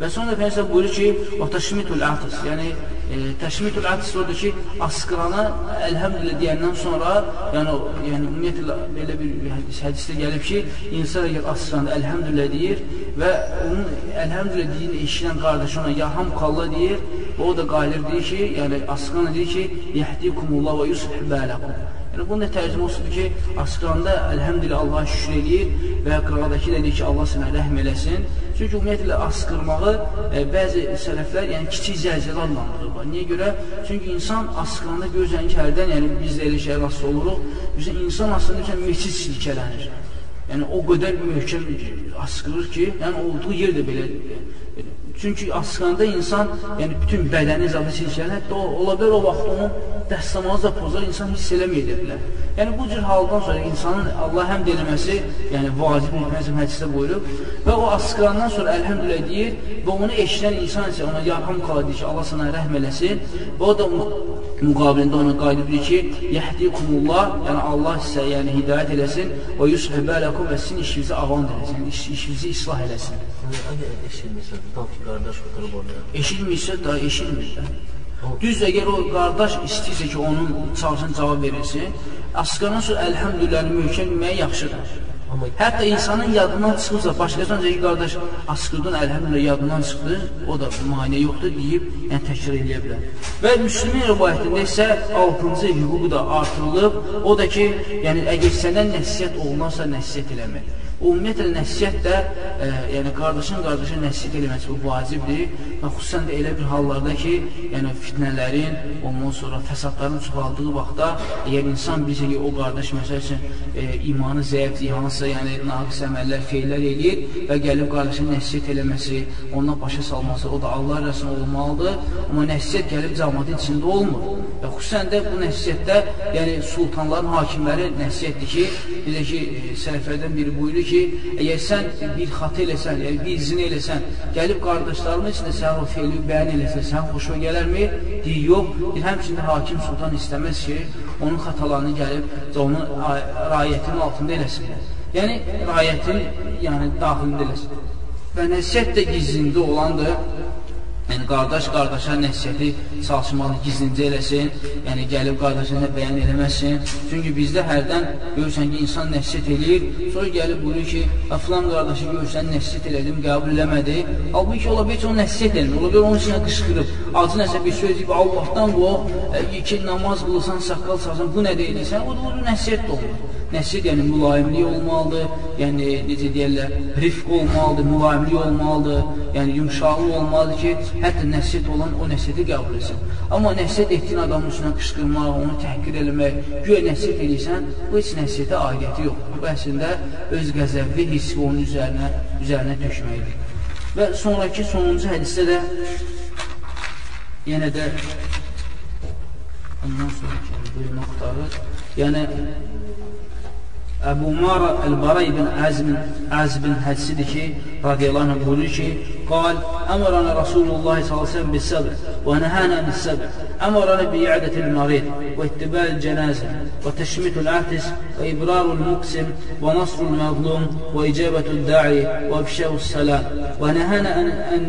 Və sonra Peyğəmbər buyurur ki, "Və təşmitul atis", yəni e, təşmitul atis odur ki, asqırana elhamdülillah deyəndən sonra, yəni yəni ümumiyyətlə belə bir hədis, hədisdə gəlib ki, insan əgər asqıranda elhamdülillah deyir və onun elhamdülillah deyini eşidən qardaşı ona yarhamkallah deyir, o da qaylir deyir ki, yəni asqırana deyir ki, "Yəhdikumullah və yuslih balakum". Yəni, bunun da tərcümə olsundur ki, asqıranda əlhəmdülillah Allaha şükür edir və qıradakı də deyir ki, Allah sənə rəhm eləsin. Çünki ümumiyyətlə asqırmağı e, bəzi sələflər yəni, kiçik zəlzələ adlandırırlar. Niyə görə? Çünki insan asqıranda görürsən ki, hərdən, yəni biz də elə şey rast oluruq, bizə insan aslında meçid silkələnir. Yəni, o qədər möhkəm asqırır ki, yəni olduğu yer də belə Çünki asqanda insan, yəni bütün bədəni zadı silkələnir, ola bilər o vaxt onun dəstəmazı da pozar, insan hiss eləməyə bilər. Yəni bu cür haldan sonra insanın Allah həmd eləməsi, yəni vacib mühəzzəm hədisdə buyurub və o asqandan sonra əlhəmdülə deyir və onu eşidən insan isə ona yarham qala deyir ki, Allah sana rəhm eləsin və o da müqabilində qaydı bilir ki, yəhdikumullah, yəni Allah sizə yəni hidayət eləsin və yushibələkum və sizin işinizi avandır eləsin, iş, işinizi islah eləsin. Əgər eşitmirsə, tam ki, qardaş oturub orada. Eşitmirsə, da eşitmir də. Düz əgər o qardaş istəyirsə ki, onun çalışın cavab verilsin, asqadan sonra əlhəmdülillah möhkəm deməyə yaxşıdır. Hətta insanın yadından çıxırsa, başqasından ki, qardaş, asqırdan əlhəmdülillah yadından çıxdı, o da maniyə yoxdur deyib, yəni təkrar eləyə bilər. Və Müslümin rivayətində isə 6-cı hüququ da artırılıb, o da ki, yəni əgər səndən nəsiyyət olunarsa, nəsiyyət eləmək. Ümumiyyətlə, nəsiyyət də, e, yəni qardaşın qardaşın nəsiyyət eləməsi bu vacibdir və xüsusən də elə bir hallarda ki, yəni fitnələrin, ondan sonra fəsadların çoxaldığı vaxtda, əgər insan bilsə ki, o qardaş məsəl üçün e, imanı zəifdir, hansısa yəni naqis əməllər, feylər eləyir və gəlib qardaşın nəsiyyət eləməsi, ondan başa salması, o da Allah rəsmi olmalıdır, amma nəsiyyət gəlib cəmatın içində olmur. Və xüsusən də bu nəsiyyətdə, yəni sultanların, hakimlərin nəsiyyətdir ki, necə ki, e, sələflərdən biri buyurur ki, əgər sən bir xatı eləsən, yəni bir zin eləsən, gəlib qardaşlarımın içində sən o feyli bəyan eləsən, sən xoşuna gələrmi? Deyir, yox. Deyir, həmçində hakim sultan istəməz ki, onun xatalarını gəlib onun rayətinin altında eləsin. Yəni, rayətin yəni, daxilində eləsin. Və nəsiyyət də gizlində olandır. Yəni, qardaş qardaşa nəsiyyəti çalışmalı gizlincə eləsin, yəni gəlib qardaşına bəyan eləməsin. Çünki bizdə hərdən görürsən ki, insan nəsiyyət eləyir, sonra gəlib buyurur ki, filan qardaşı görürsən, nəsiyyət elədim, qəbul eləmədi. Halbuki ola ki, o nəsiyyət elmir, ola bilər onun içinə qışqırıb, acı nəsə bir söz deyib, Allahdan bu, ki, namaz qılırsan, saqqal sarsan, bu nə deyilsən, o da o nəsiyyət də olmur. Nəsiyyət yəni mülayimlik olmalıdır, yəni necə deyərlər, rifq olmalıdır, mülayimlik olmalıdır, yəni yumşaqlıq olmalıdır ki, hətta nəsiyyət olan o nəsiyyəti qəbul etsin. Amma nəsiyyət etdiyin adamın üstünə qışqırmaq, onu təhqir eləmək, güya nəsiyyət edirsən, bu heç nəsiyyətə aidiyyəti yoxdur. Bu əslində öz qəzəbli hissi onun üzərinə, üzərinə tökməkdir. Və sonraki sonuncu hədisdə də yenə də ondan sonraki bir nöqtarı, yəni Əbu Umar Əl-Bara ibn Əzmin Əzbin hədsidir ki, radiyallahu anh buyurur ki, qal, əmrana Rasulullah s.ə.v bis-səbr və nəhənə mis-səbr əmrana bi'ədətil marid və ittibəl cənəzə və təşmitul əhtis və ibrarul muqsim və nasrul məzlum və icabətul da'i və ifşəvus səlam və nəhənə ən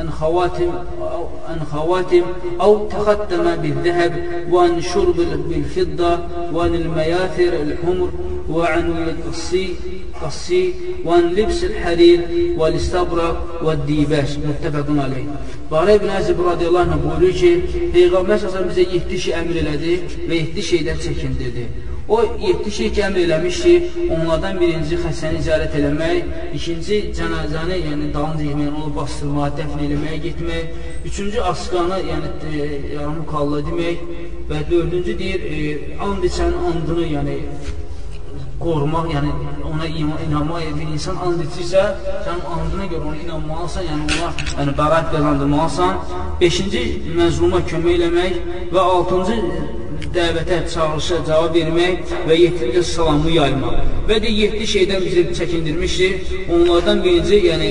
أن خواتم أو أن خواتم أو تختم بالذهب وأن شرب بالفضة وأن المياثر الحمر وعن القصي قصي وعن لبس الحرير والاستبرق والديباش متفق عليه. Bara ibn Əzib radiyallahu anh buyurur ki, Peyğəmbər səsəm bizə 7 şey əmr elədi və 7 şeydən. O 7 şey ki əmr eləmiş ki, onlardan birinci xəstəni ziyarət eləmək, ikinci cənazəni, yəni dalınca yemək, onu bastırmağa, dəfn eləməyə getmək, üçüncü asqanı, yəni e, yarımı kalla demək və dördüncü deyir, e, and içənin andını, yəni qorumaq, yəni ona inanmaq, bir insan and içirsə, sən andına görə ona inanmalısan, yəni ona yəni, bərat qazandırmalısan. Beşinci, məzluma kömək eləmək və altıncı, dəvətə, çağırışa cavab vermək və yetinci salamı yaymaq. Və də yetdi şeydən bizi çəkindirmişdir. Onlardan birinci, yəni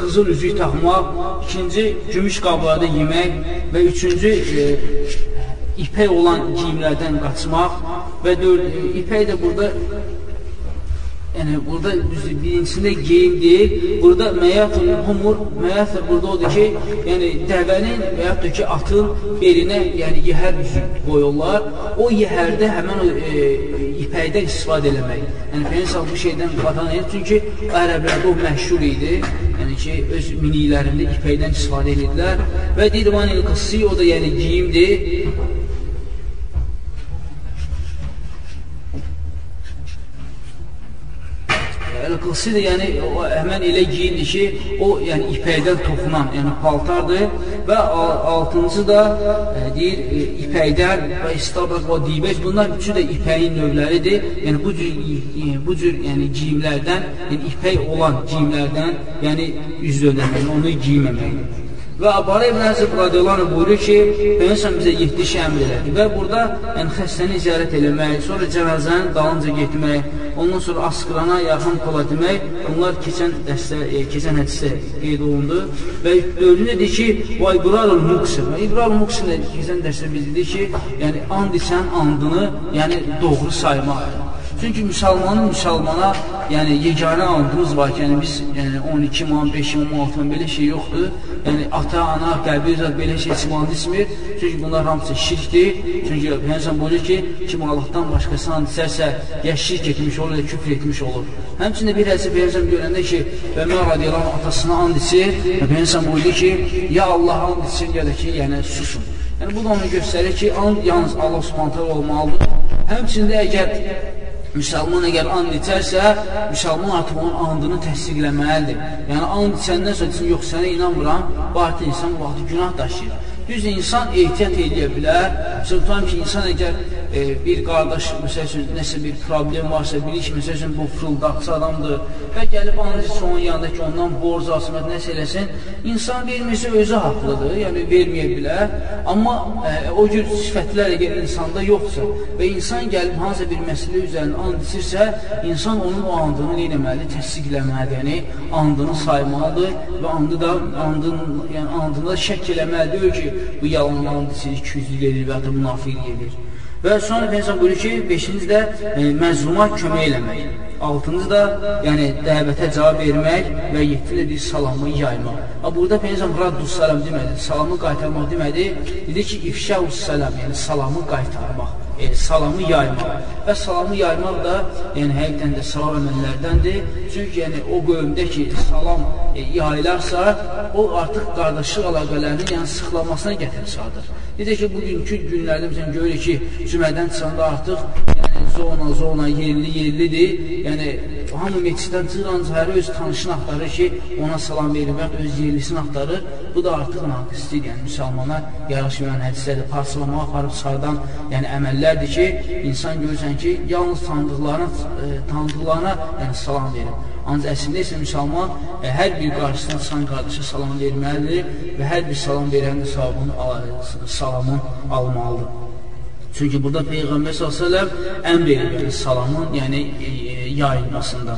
qızıl üzük taxmaq, ikinci, gümüş qablarda yemək və üçüncü, e, ipək olan giyimlərdən qaçmaq və dörd, ipək də burada yəni burada birincisində geyim deyil, burada məyətul humur, məyətul burada odur ki, yəni dəvənin və yaxud da ki, atın belinə yəni yəhər qoyurlar. O yəhərdə həmən o e, ipəkdən istifadə eləmək. Yəni Peynəsal bu şeydən qatan edir, çünki ərəblərdə o məşhur idi. Yəni ki, öz miniklərində ipəkdən istifadə edirdilər. Və Dirvan il-Qıssi, o da yəni geyimdir. Qısı da yəni həmən elə giyindir ki, o yəni ipəkdən toxunan, yəni paltardır və altıncı da e, deyir e, ipəkdən və istabaq və dibək bunlar üçü də ipəyin növləridir. Yəni bu cür e, bu cür yəni geyimlərdən, yəni ipək olan geyimlərdən, yəni üz dönməmək, onu geyməmək. Və Abara ibn Əsib radiyallahu buyurur ki, Peygəmbər bizə 7 şey əmr elədi və burada yəni xəstəni ziyarət eləmək, sonra cənazənin dalınca getmək, ondan sonra asqırana yaxın kola demək, bunlar keçən dəstə, e, keçən hədisdə qeyd olundu və dördüncü dedi ki, və ibrarul muqsim. İbrarul muqsim də keçən dəstə biz dedik ki, yəni and içən andını, yəni doğru saymaq. Çünki müsəlmanın müsəlmana, yəni yeganə andımız var ki, yəni biz yəni 12 man, 5 man, 6 man belə şey yoxdur. Yəni ata, ana, qəbir zat belə şey içmanı ismir. Çünki bunlar hamısı şirkdir. Çünki Peyğəmbər buyurur ki, kim Allahdan başqasını and içərsə, ya şirk etmiş olur, ya küfr etmiş olur. Həmçində bir hədisi Peyğəmbər görəndə ki, Ömər radiyallahu atasına and içir, Peyğəmbər buyurdu ki, ya Allah and içsin, ya da ki, yəni susun. Yəni bu da onu göstərir ki, and yalnız Allah Subhanahu olmalıdır. Həmçində əgər Müsəlman əgər and içərsə, müsəlman artıq onun andını təsdiqləməlidir. Yəni, and içəndən sonra desin, yox, sənə inanmıram, bu artıq insan bu vaxtı günah daşıyır. Düz insan ehtiyat edə bilər. Tutam ki, insan əgər e, bir qardaş, məsəl üçün, nəsə bir problem varsa, bilir ki, məsəl üçün, bu fırıldaqçı adamdır və gəlib ancaq onun yanında ki, ondan borc alsın, nəsə eləsin, insan vermirsə özü haqlıdır, yəni verməyə bilər. Amma e, o cür sifətlər əgər insanda yoxsa və insan gəlib hansısa bir məsələ üzərində and içirsə, insan onun o andını neyləməlidir? Təsdiqləməlidir, yəni andını saymalıdır və andı da, andın, yəni andında şək eləməlidir ki, bu yalanlarını siz küzlük edir və ya da münafiq edir. Və sonra Peyğəmbər buyurur ki, beşinci də e, məzluma kömək eləmək. Altıncı da, yəni dəvətə cavab vermək və yetkilə bir salamı yaymaq. Ha, burada Peyğəmbər raddus salam demədi, salamı qaytarmaq demədi. Dedi ki, ifşəus salam, yəni salamı qaytarmaq e, salamı yaymaq. Və salamı yaymaq da yəni həqiqətən də salam əməllərdəndir. Çünki yəni o qövmdə ki, salam e, yayılarsa, o artıq qardaşlıq əlaqələrinin yəni sıxlamasına gətirib çıxardır. Necə ki, bugünkü günlərdə məsələn görürük ki, cümədən çıxanda artıq yəni zona, zona, yerli, yerlidir. Yəni hamı meçiddən çıxır, ancaq hər öz tanışını axtarır ki, ona salam və öz yerlisini axtarır. Bu da artıq naqisdir, yəni müsəlmana yaraşmayan hədisədir. Parçalamağa aparıb çıxardan yəni əməllərdir ki, insan görürsən ki, yalnız tanıdıqlarına, e, tanıdıqlarına yəni salam verir. Ancaq əslində isə müsəlman e, hər bir qarşısına çıxan qardaşa salam verməlidir və hər bir salam verən də salamını, salamı almalıdır. Çünki burada Peyğəmbər s.ə.v əmr edir salamın, yəni e, yayılmasında.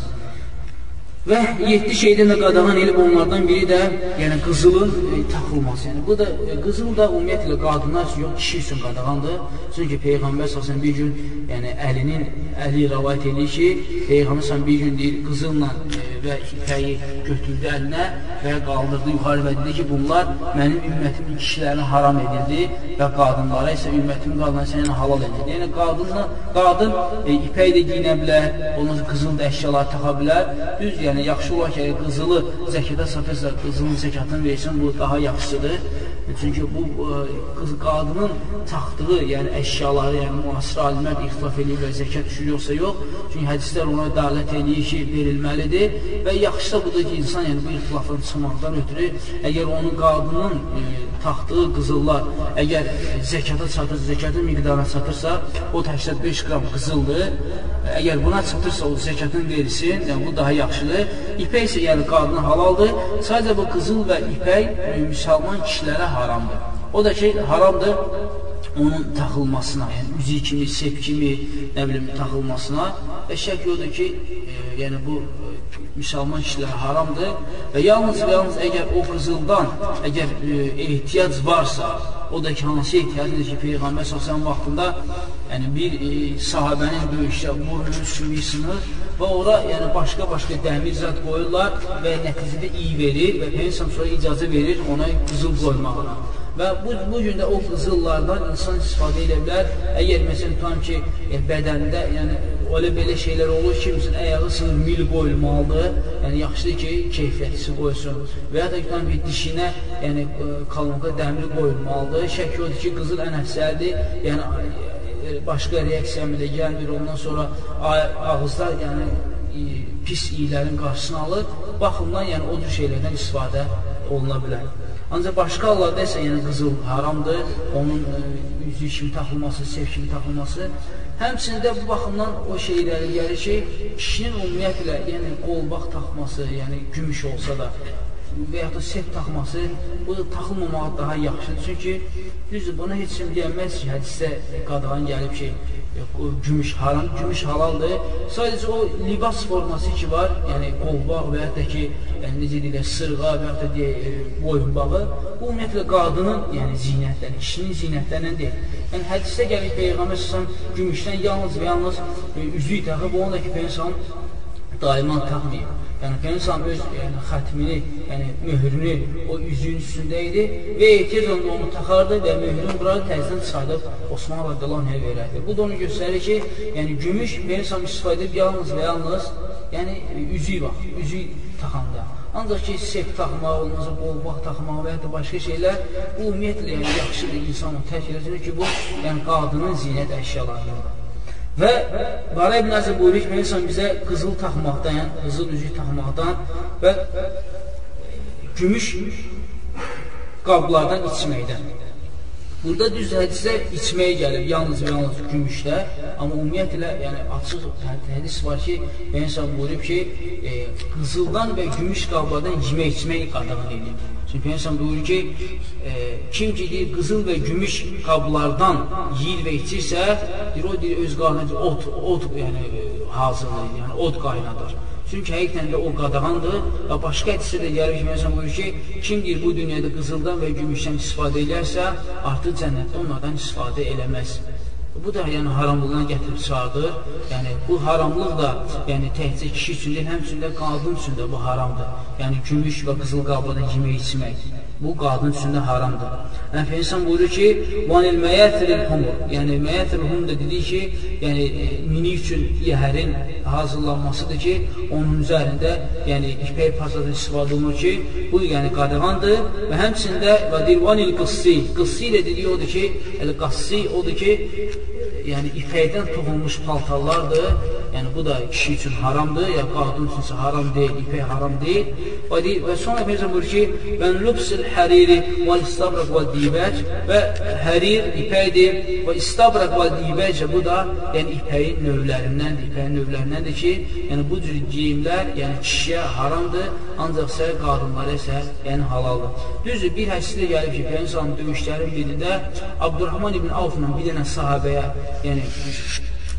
Və yetdi şeydən də qadağan edib onlardan biri də yəni qızılın e, taxılması. Yəni bu da e, qızıl da ümumiyyətlə qadınlar üçün yox, kişi üçün qadağandır. Çünki peyğəmbər sallallahu bir gün yəni əlinin əli rivayet edir ki, peyğəmbər bir gün deyir qızılla e, və ipəyi götürdü əlinə və qaldırdı yuxarı və dedi ki, bunlar mənim ümmətimin kişilərini haram edirdi və qadınlara isə ümmətimin qadınları sənə halal edirdi. Yəni qadınla qadın e, ipək də giyinə bilər, onun qızıl da əşyalar taxa bilər. Düz yəni yaxşı olar ki, qızılı zəkata satırsa, qızılın zəkatını versin, bu daha yaxşıdır. Çünki bu ə, qız qadının taxdığı, yəni əşyaları, yəni müasir alimlər ixtilaf edirlər zəkat düşür yoxsa yox. Çünki hədislər ona dəlalət edir ki, verilməlidir və yaxşısı da budur ki, insan yəni bu ixtilafdan çıxmaqdan ötürü əgər onun qadının ə, taxdığı qızıllar əgər zəkata çatır, zəkatın miqdarına çatırsa, o 85 qram qızıldır. Əgər buna çatırsa o zəkatın verilsin, yəni bu daha yaxşıdır. İpək isə yəni qadına halaldır. Sadəcə bu qızıl və ipək e, müsəlman kişilərə haramdır. O da ki, haramdır onun taxılmasına, yəni üzü kimi, sep kimi, nə bilim, taxılmasına və şək odur ki, e, yəni bu e, müsəlman kişilərə haramdır və yalnız və yalnız əgər o qızıldan, əgər e, ehtiyac varsa, o da ki, hansı ehtiyacıdır ki, Peyğəmbər s.ə.v vaxtında yəni bir e, sahabənin döyüşdə vurulur, sümük sınır və ora yəni başqa-başqa dəmir zat qoyurlar və nəticədə iyi verir və Peyğəmbər sonra icazə verir ona qızıl qoymağına. Və bu, bu gün də o qızıllardan insan istifadə edə bilər. Əgər məsələn tutam ki, e, bədəndə, yəni elə belə şeylər olur ki, məsələn ayağı sınır mil qoyulmalıdır. Yəni yaxşıdır ki, keyfiyyətlisi qoysun. Və ya da tutam ki, dişinə, yəni kalonka dəmir qoyulmalıdır. Şək odur ki, qızıl ən əfsəlidir. Yəni e, başqa reaksiya əmələ gəlmir. Ondan sonra ağızda, yəni e, pis iylərin qarşısını alır. Baxımdan, yəni o cür şeylərdən istifadə oluna bilər. Ancaq başqa hallarda isə yəni qızıl haramdır, onun ə, üzü kimi taxılması, sev kimi taxılması. Həmçində bu baxımdan o şeyləri gəlir ki, kişinin ümumiyyətlə yəni qolbaq taxması, yəni gümüş olsa da və yaxud da set taxması bu da taxılmamağı daha yaxşıdır. Çünki düzdür, buna heç kim deyəməz ki, hədisdə qadağan gəlib ki, gümüş haram, gümüş halaldır. Sadəcə o libas forması ki var, yəni qolbaq və yaxud da ki, yəni, necə deyirlər, sırğa və yaxud da deyək, e, boyunbağı, bu ümumiyyətlə qadının, yəni zinətdən, kişinin zinətlərindən deyil. Yəni hədisdə gəlir Peyğəmbər səsən gümüşdən yalnız və yalnız e, üzük taxıb, onu da ki, Peyğəmbər daima taxmayıb. Yəni Peyğəmbər öz yəni, xətmini, yəni möhrünü o üzüyün üstündə idi və ehtiyac onda onu taxardı və möhrün buranı təzədən çıxardıb Osman radiyallahu verərdi. Bu da onu göstərir ki, yəni gümüş Peyğəmbər istifadə edib yalnız və yalnız yəni üzük vaxt, üzük taxanda. Ancaq ki, sep taxmaq, olmazsa qolbaq taxmaq və ya da başqa şeylər, bu ümumiyyətlə yəni, yaxşıdır insanın tərk edəcək ki, bu yəni, qadının zinət əşyalarındadır. Və Bara ibn Əzə buyurur ki, insan bizə qızıl taxmaqdan, yəni qızıl üzük taxmaqdan və gümüş qablardan içməkdən. Burada düz hədisdə içməyə gəlib, yalnız və yalnız gümüşdə, amma ümumiyyətlə, yəni açıq hədis var ki, insan buyurub ki, e, qızıldan və gümüş qablardan yemək içmək qadağan edilib. Çünki Peygəmbər buyurur ki, e, kim ki deyir, qızıl və gümüş qablardan yeyir və içirsə, deyir, o deyir, öz qarnına ot, ot yəni, hazırlayır, yəni od qaynadır. Çünki həqiqətən də o qadağandır və başqa hədisdə də gəlir ki, Peygəmbər buyurur ki, kim deyir, bu dünyada qızıldan və gümüşdən istifadə edərsə, artıq cənnətdə onlardan istifadə eləməz. Bu da yəni haramlığına gətirib çıxardır. Yəni bu haramlıq da yəni təkcə kişi üçün deyil, həmçinin də qadın üçün də bu haramdır. Yəni gümüş və qızıl qablarda yemək içmək. Bu qadın üçün də haramdır. Yəni Peyğəmbər buyurur ki, "Vanil məyəthiril humur." Yəni məyəthiril hum da dedi ki, yəni e, mini üçün yəhərin hazırlanmasıdır ki, onun üzərində yəni ipək parçadan istifadə olunur ki, bu yəni qadağandır və həmçində və dilvanil qıssi. Qıssi ilə dediyi odur ki, elə qassi odur ki, yəni ipəkdən toxunmuş paltarlardır. Yəni bu da kişi üçün haramdır, ya qadın üçünsə haram deyil, ipək haram deyil. Və, deyil, və sonra Peyğəmbər buyurur ki, "Və lubsul hariri vel istabraq vel dibac" və hərir ipəkdir və istabraq vel dibac bu da yəni ipəyin növlərindəndir, ipəyin növlərindəndir ki, yəni bu cür geyimlər yəni kişiyə haramdır, ancaq isə qadınlara isə yəni halaldır. Düzdür, bir hədisdə gəlib ki, Peyğəmbər döyüşlərin birində Abdurrahman ibn Avfla bir dənə sahabəyə yəni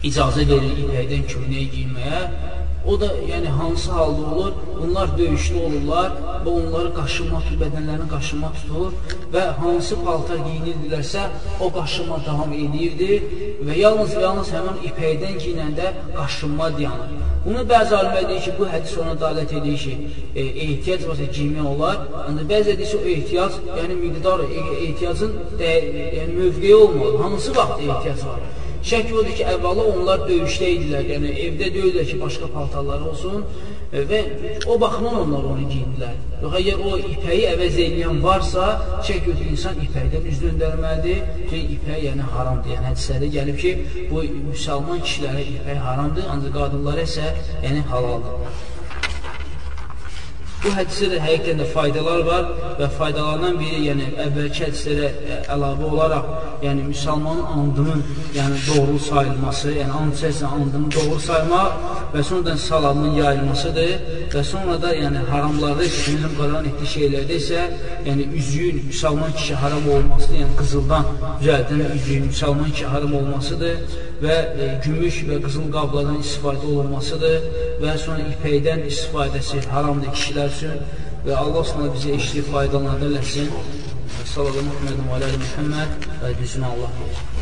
icazə verir ipəkdən köynək giyinməyə. O da yəni hansı halda olur? Bunlar döyüşdə olurlar və onları qaşınma tutur, bədənlərini qaşınma tutur və hansı paltar giyinirdilərsə o qaşınma davam edirdi və yalnız və yalnız həmin ipəkdən giyinəndə qaşınma dayanır. Bunu bəzi alimlər deyir ki, bu hədis ona dalət edir ki, e, ehtiyac varsa giymək olar. Ancaq bəzi deyir ki, o ehtiyac, yəni miqdar, e, ehtiyacın də, yəni mövqeyi olmalı. Hansı vaxt ehtiyac var? Şək odur ki, əvvəla onlar döyüşdə idilər, yəni evdə deyirlər ki, başqa paltarları olsun e, və o baxımdan onlar onu giyindilər. Yox, əgər o ipəyi əvəz edən varsa, şək odur insan ipəkdən üz döndərməlidir ki, ipək yəni haramdır. Yəni hədislərdə gəlib ki, bu müsəlman kişilərə ipək haramdır, ancaq qadınlara isə yəni halaldır. Bu hədisdə də həqiqətən də faydalar var və faydalardan biri, yəni əvvəlki hədislərə ə, əlavə olaraq, yəni müsəlmanın andının yəni doğru sayılması, yəni and içərisində andını doğru saymaq və sonradan salamın yayılmasıdır və sonra da yəni haramlarda isə, bizim qalan etdiyi şeylərdə isə, yəni üzüyün müsəlman kişi haram olması, yəni qızıldan düzəldən üzüyün müsəlman kişi haram olmasıdır və e, gümüş və qızıl qablardan istifadə olunmasıdır və sonra ipəkdən istifadəsi haramdır kişilər üçün və Allah sonra bizə işli faydalandır eləsin. Sallallahu Muhammed və aləli Muhammed və düzünə Allah.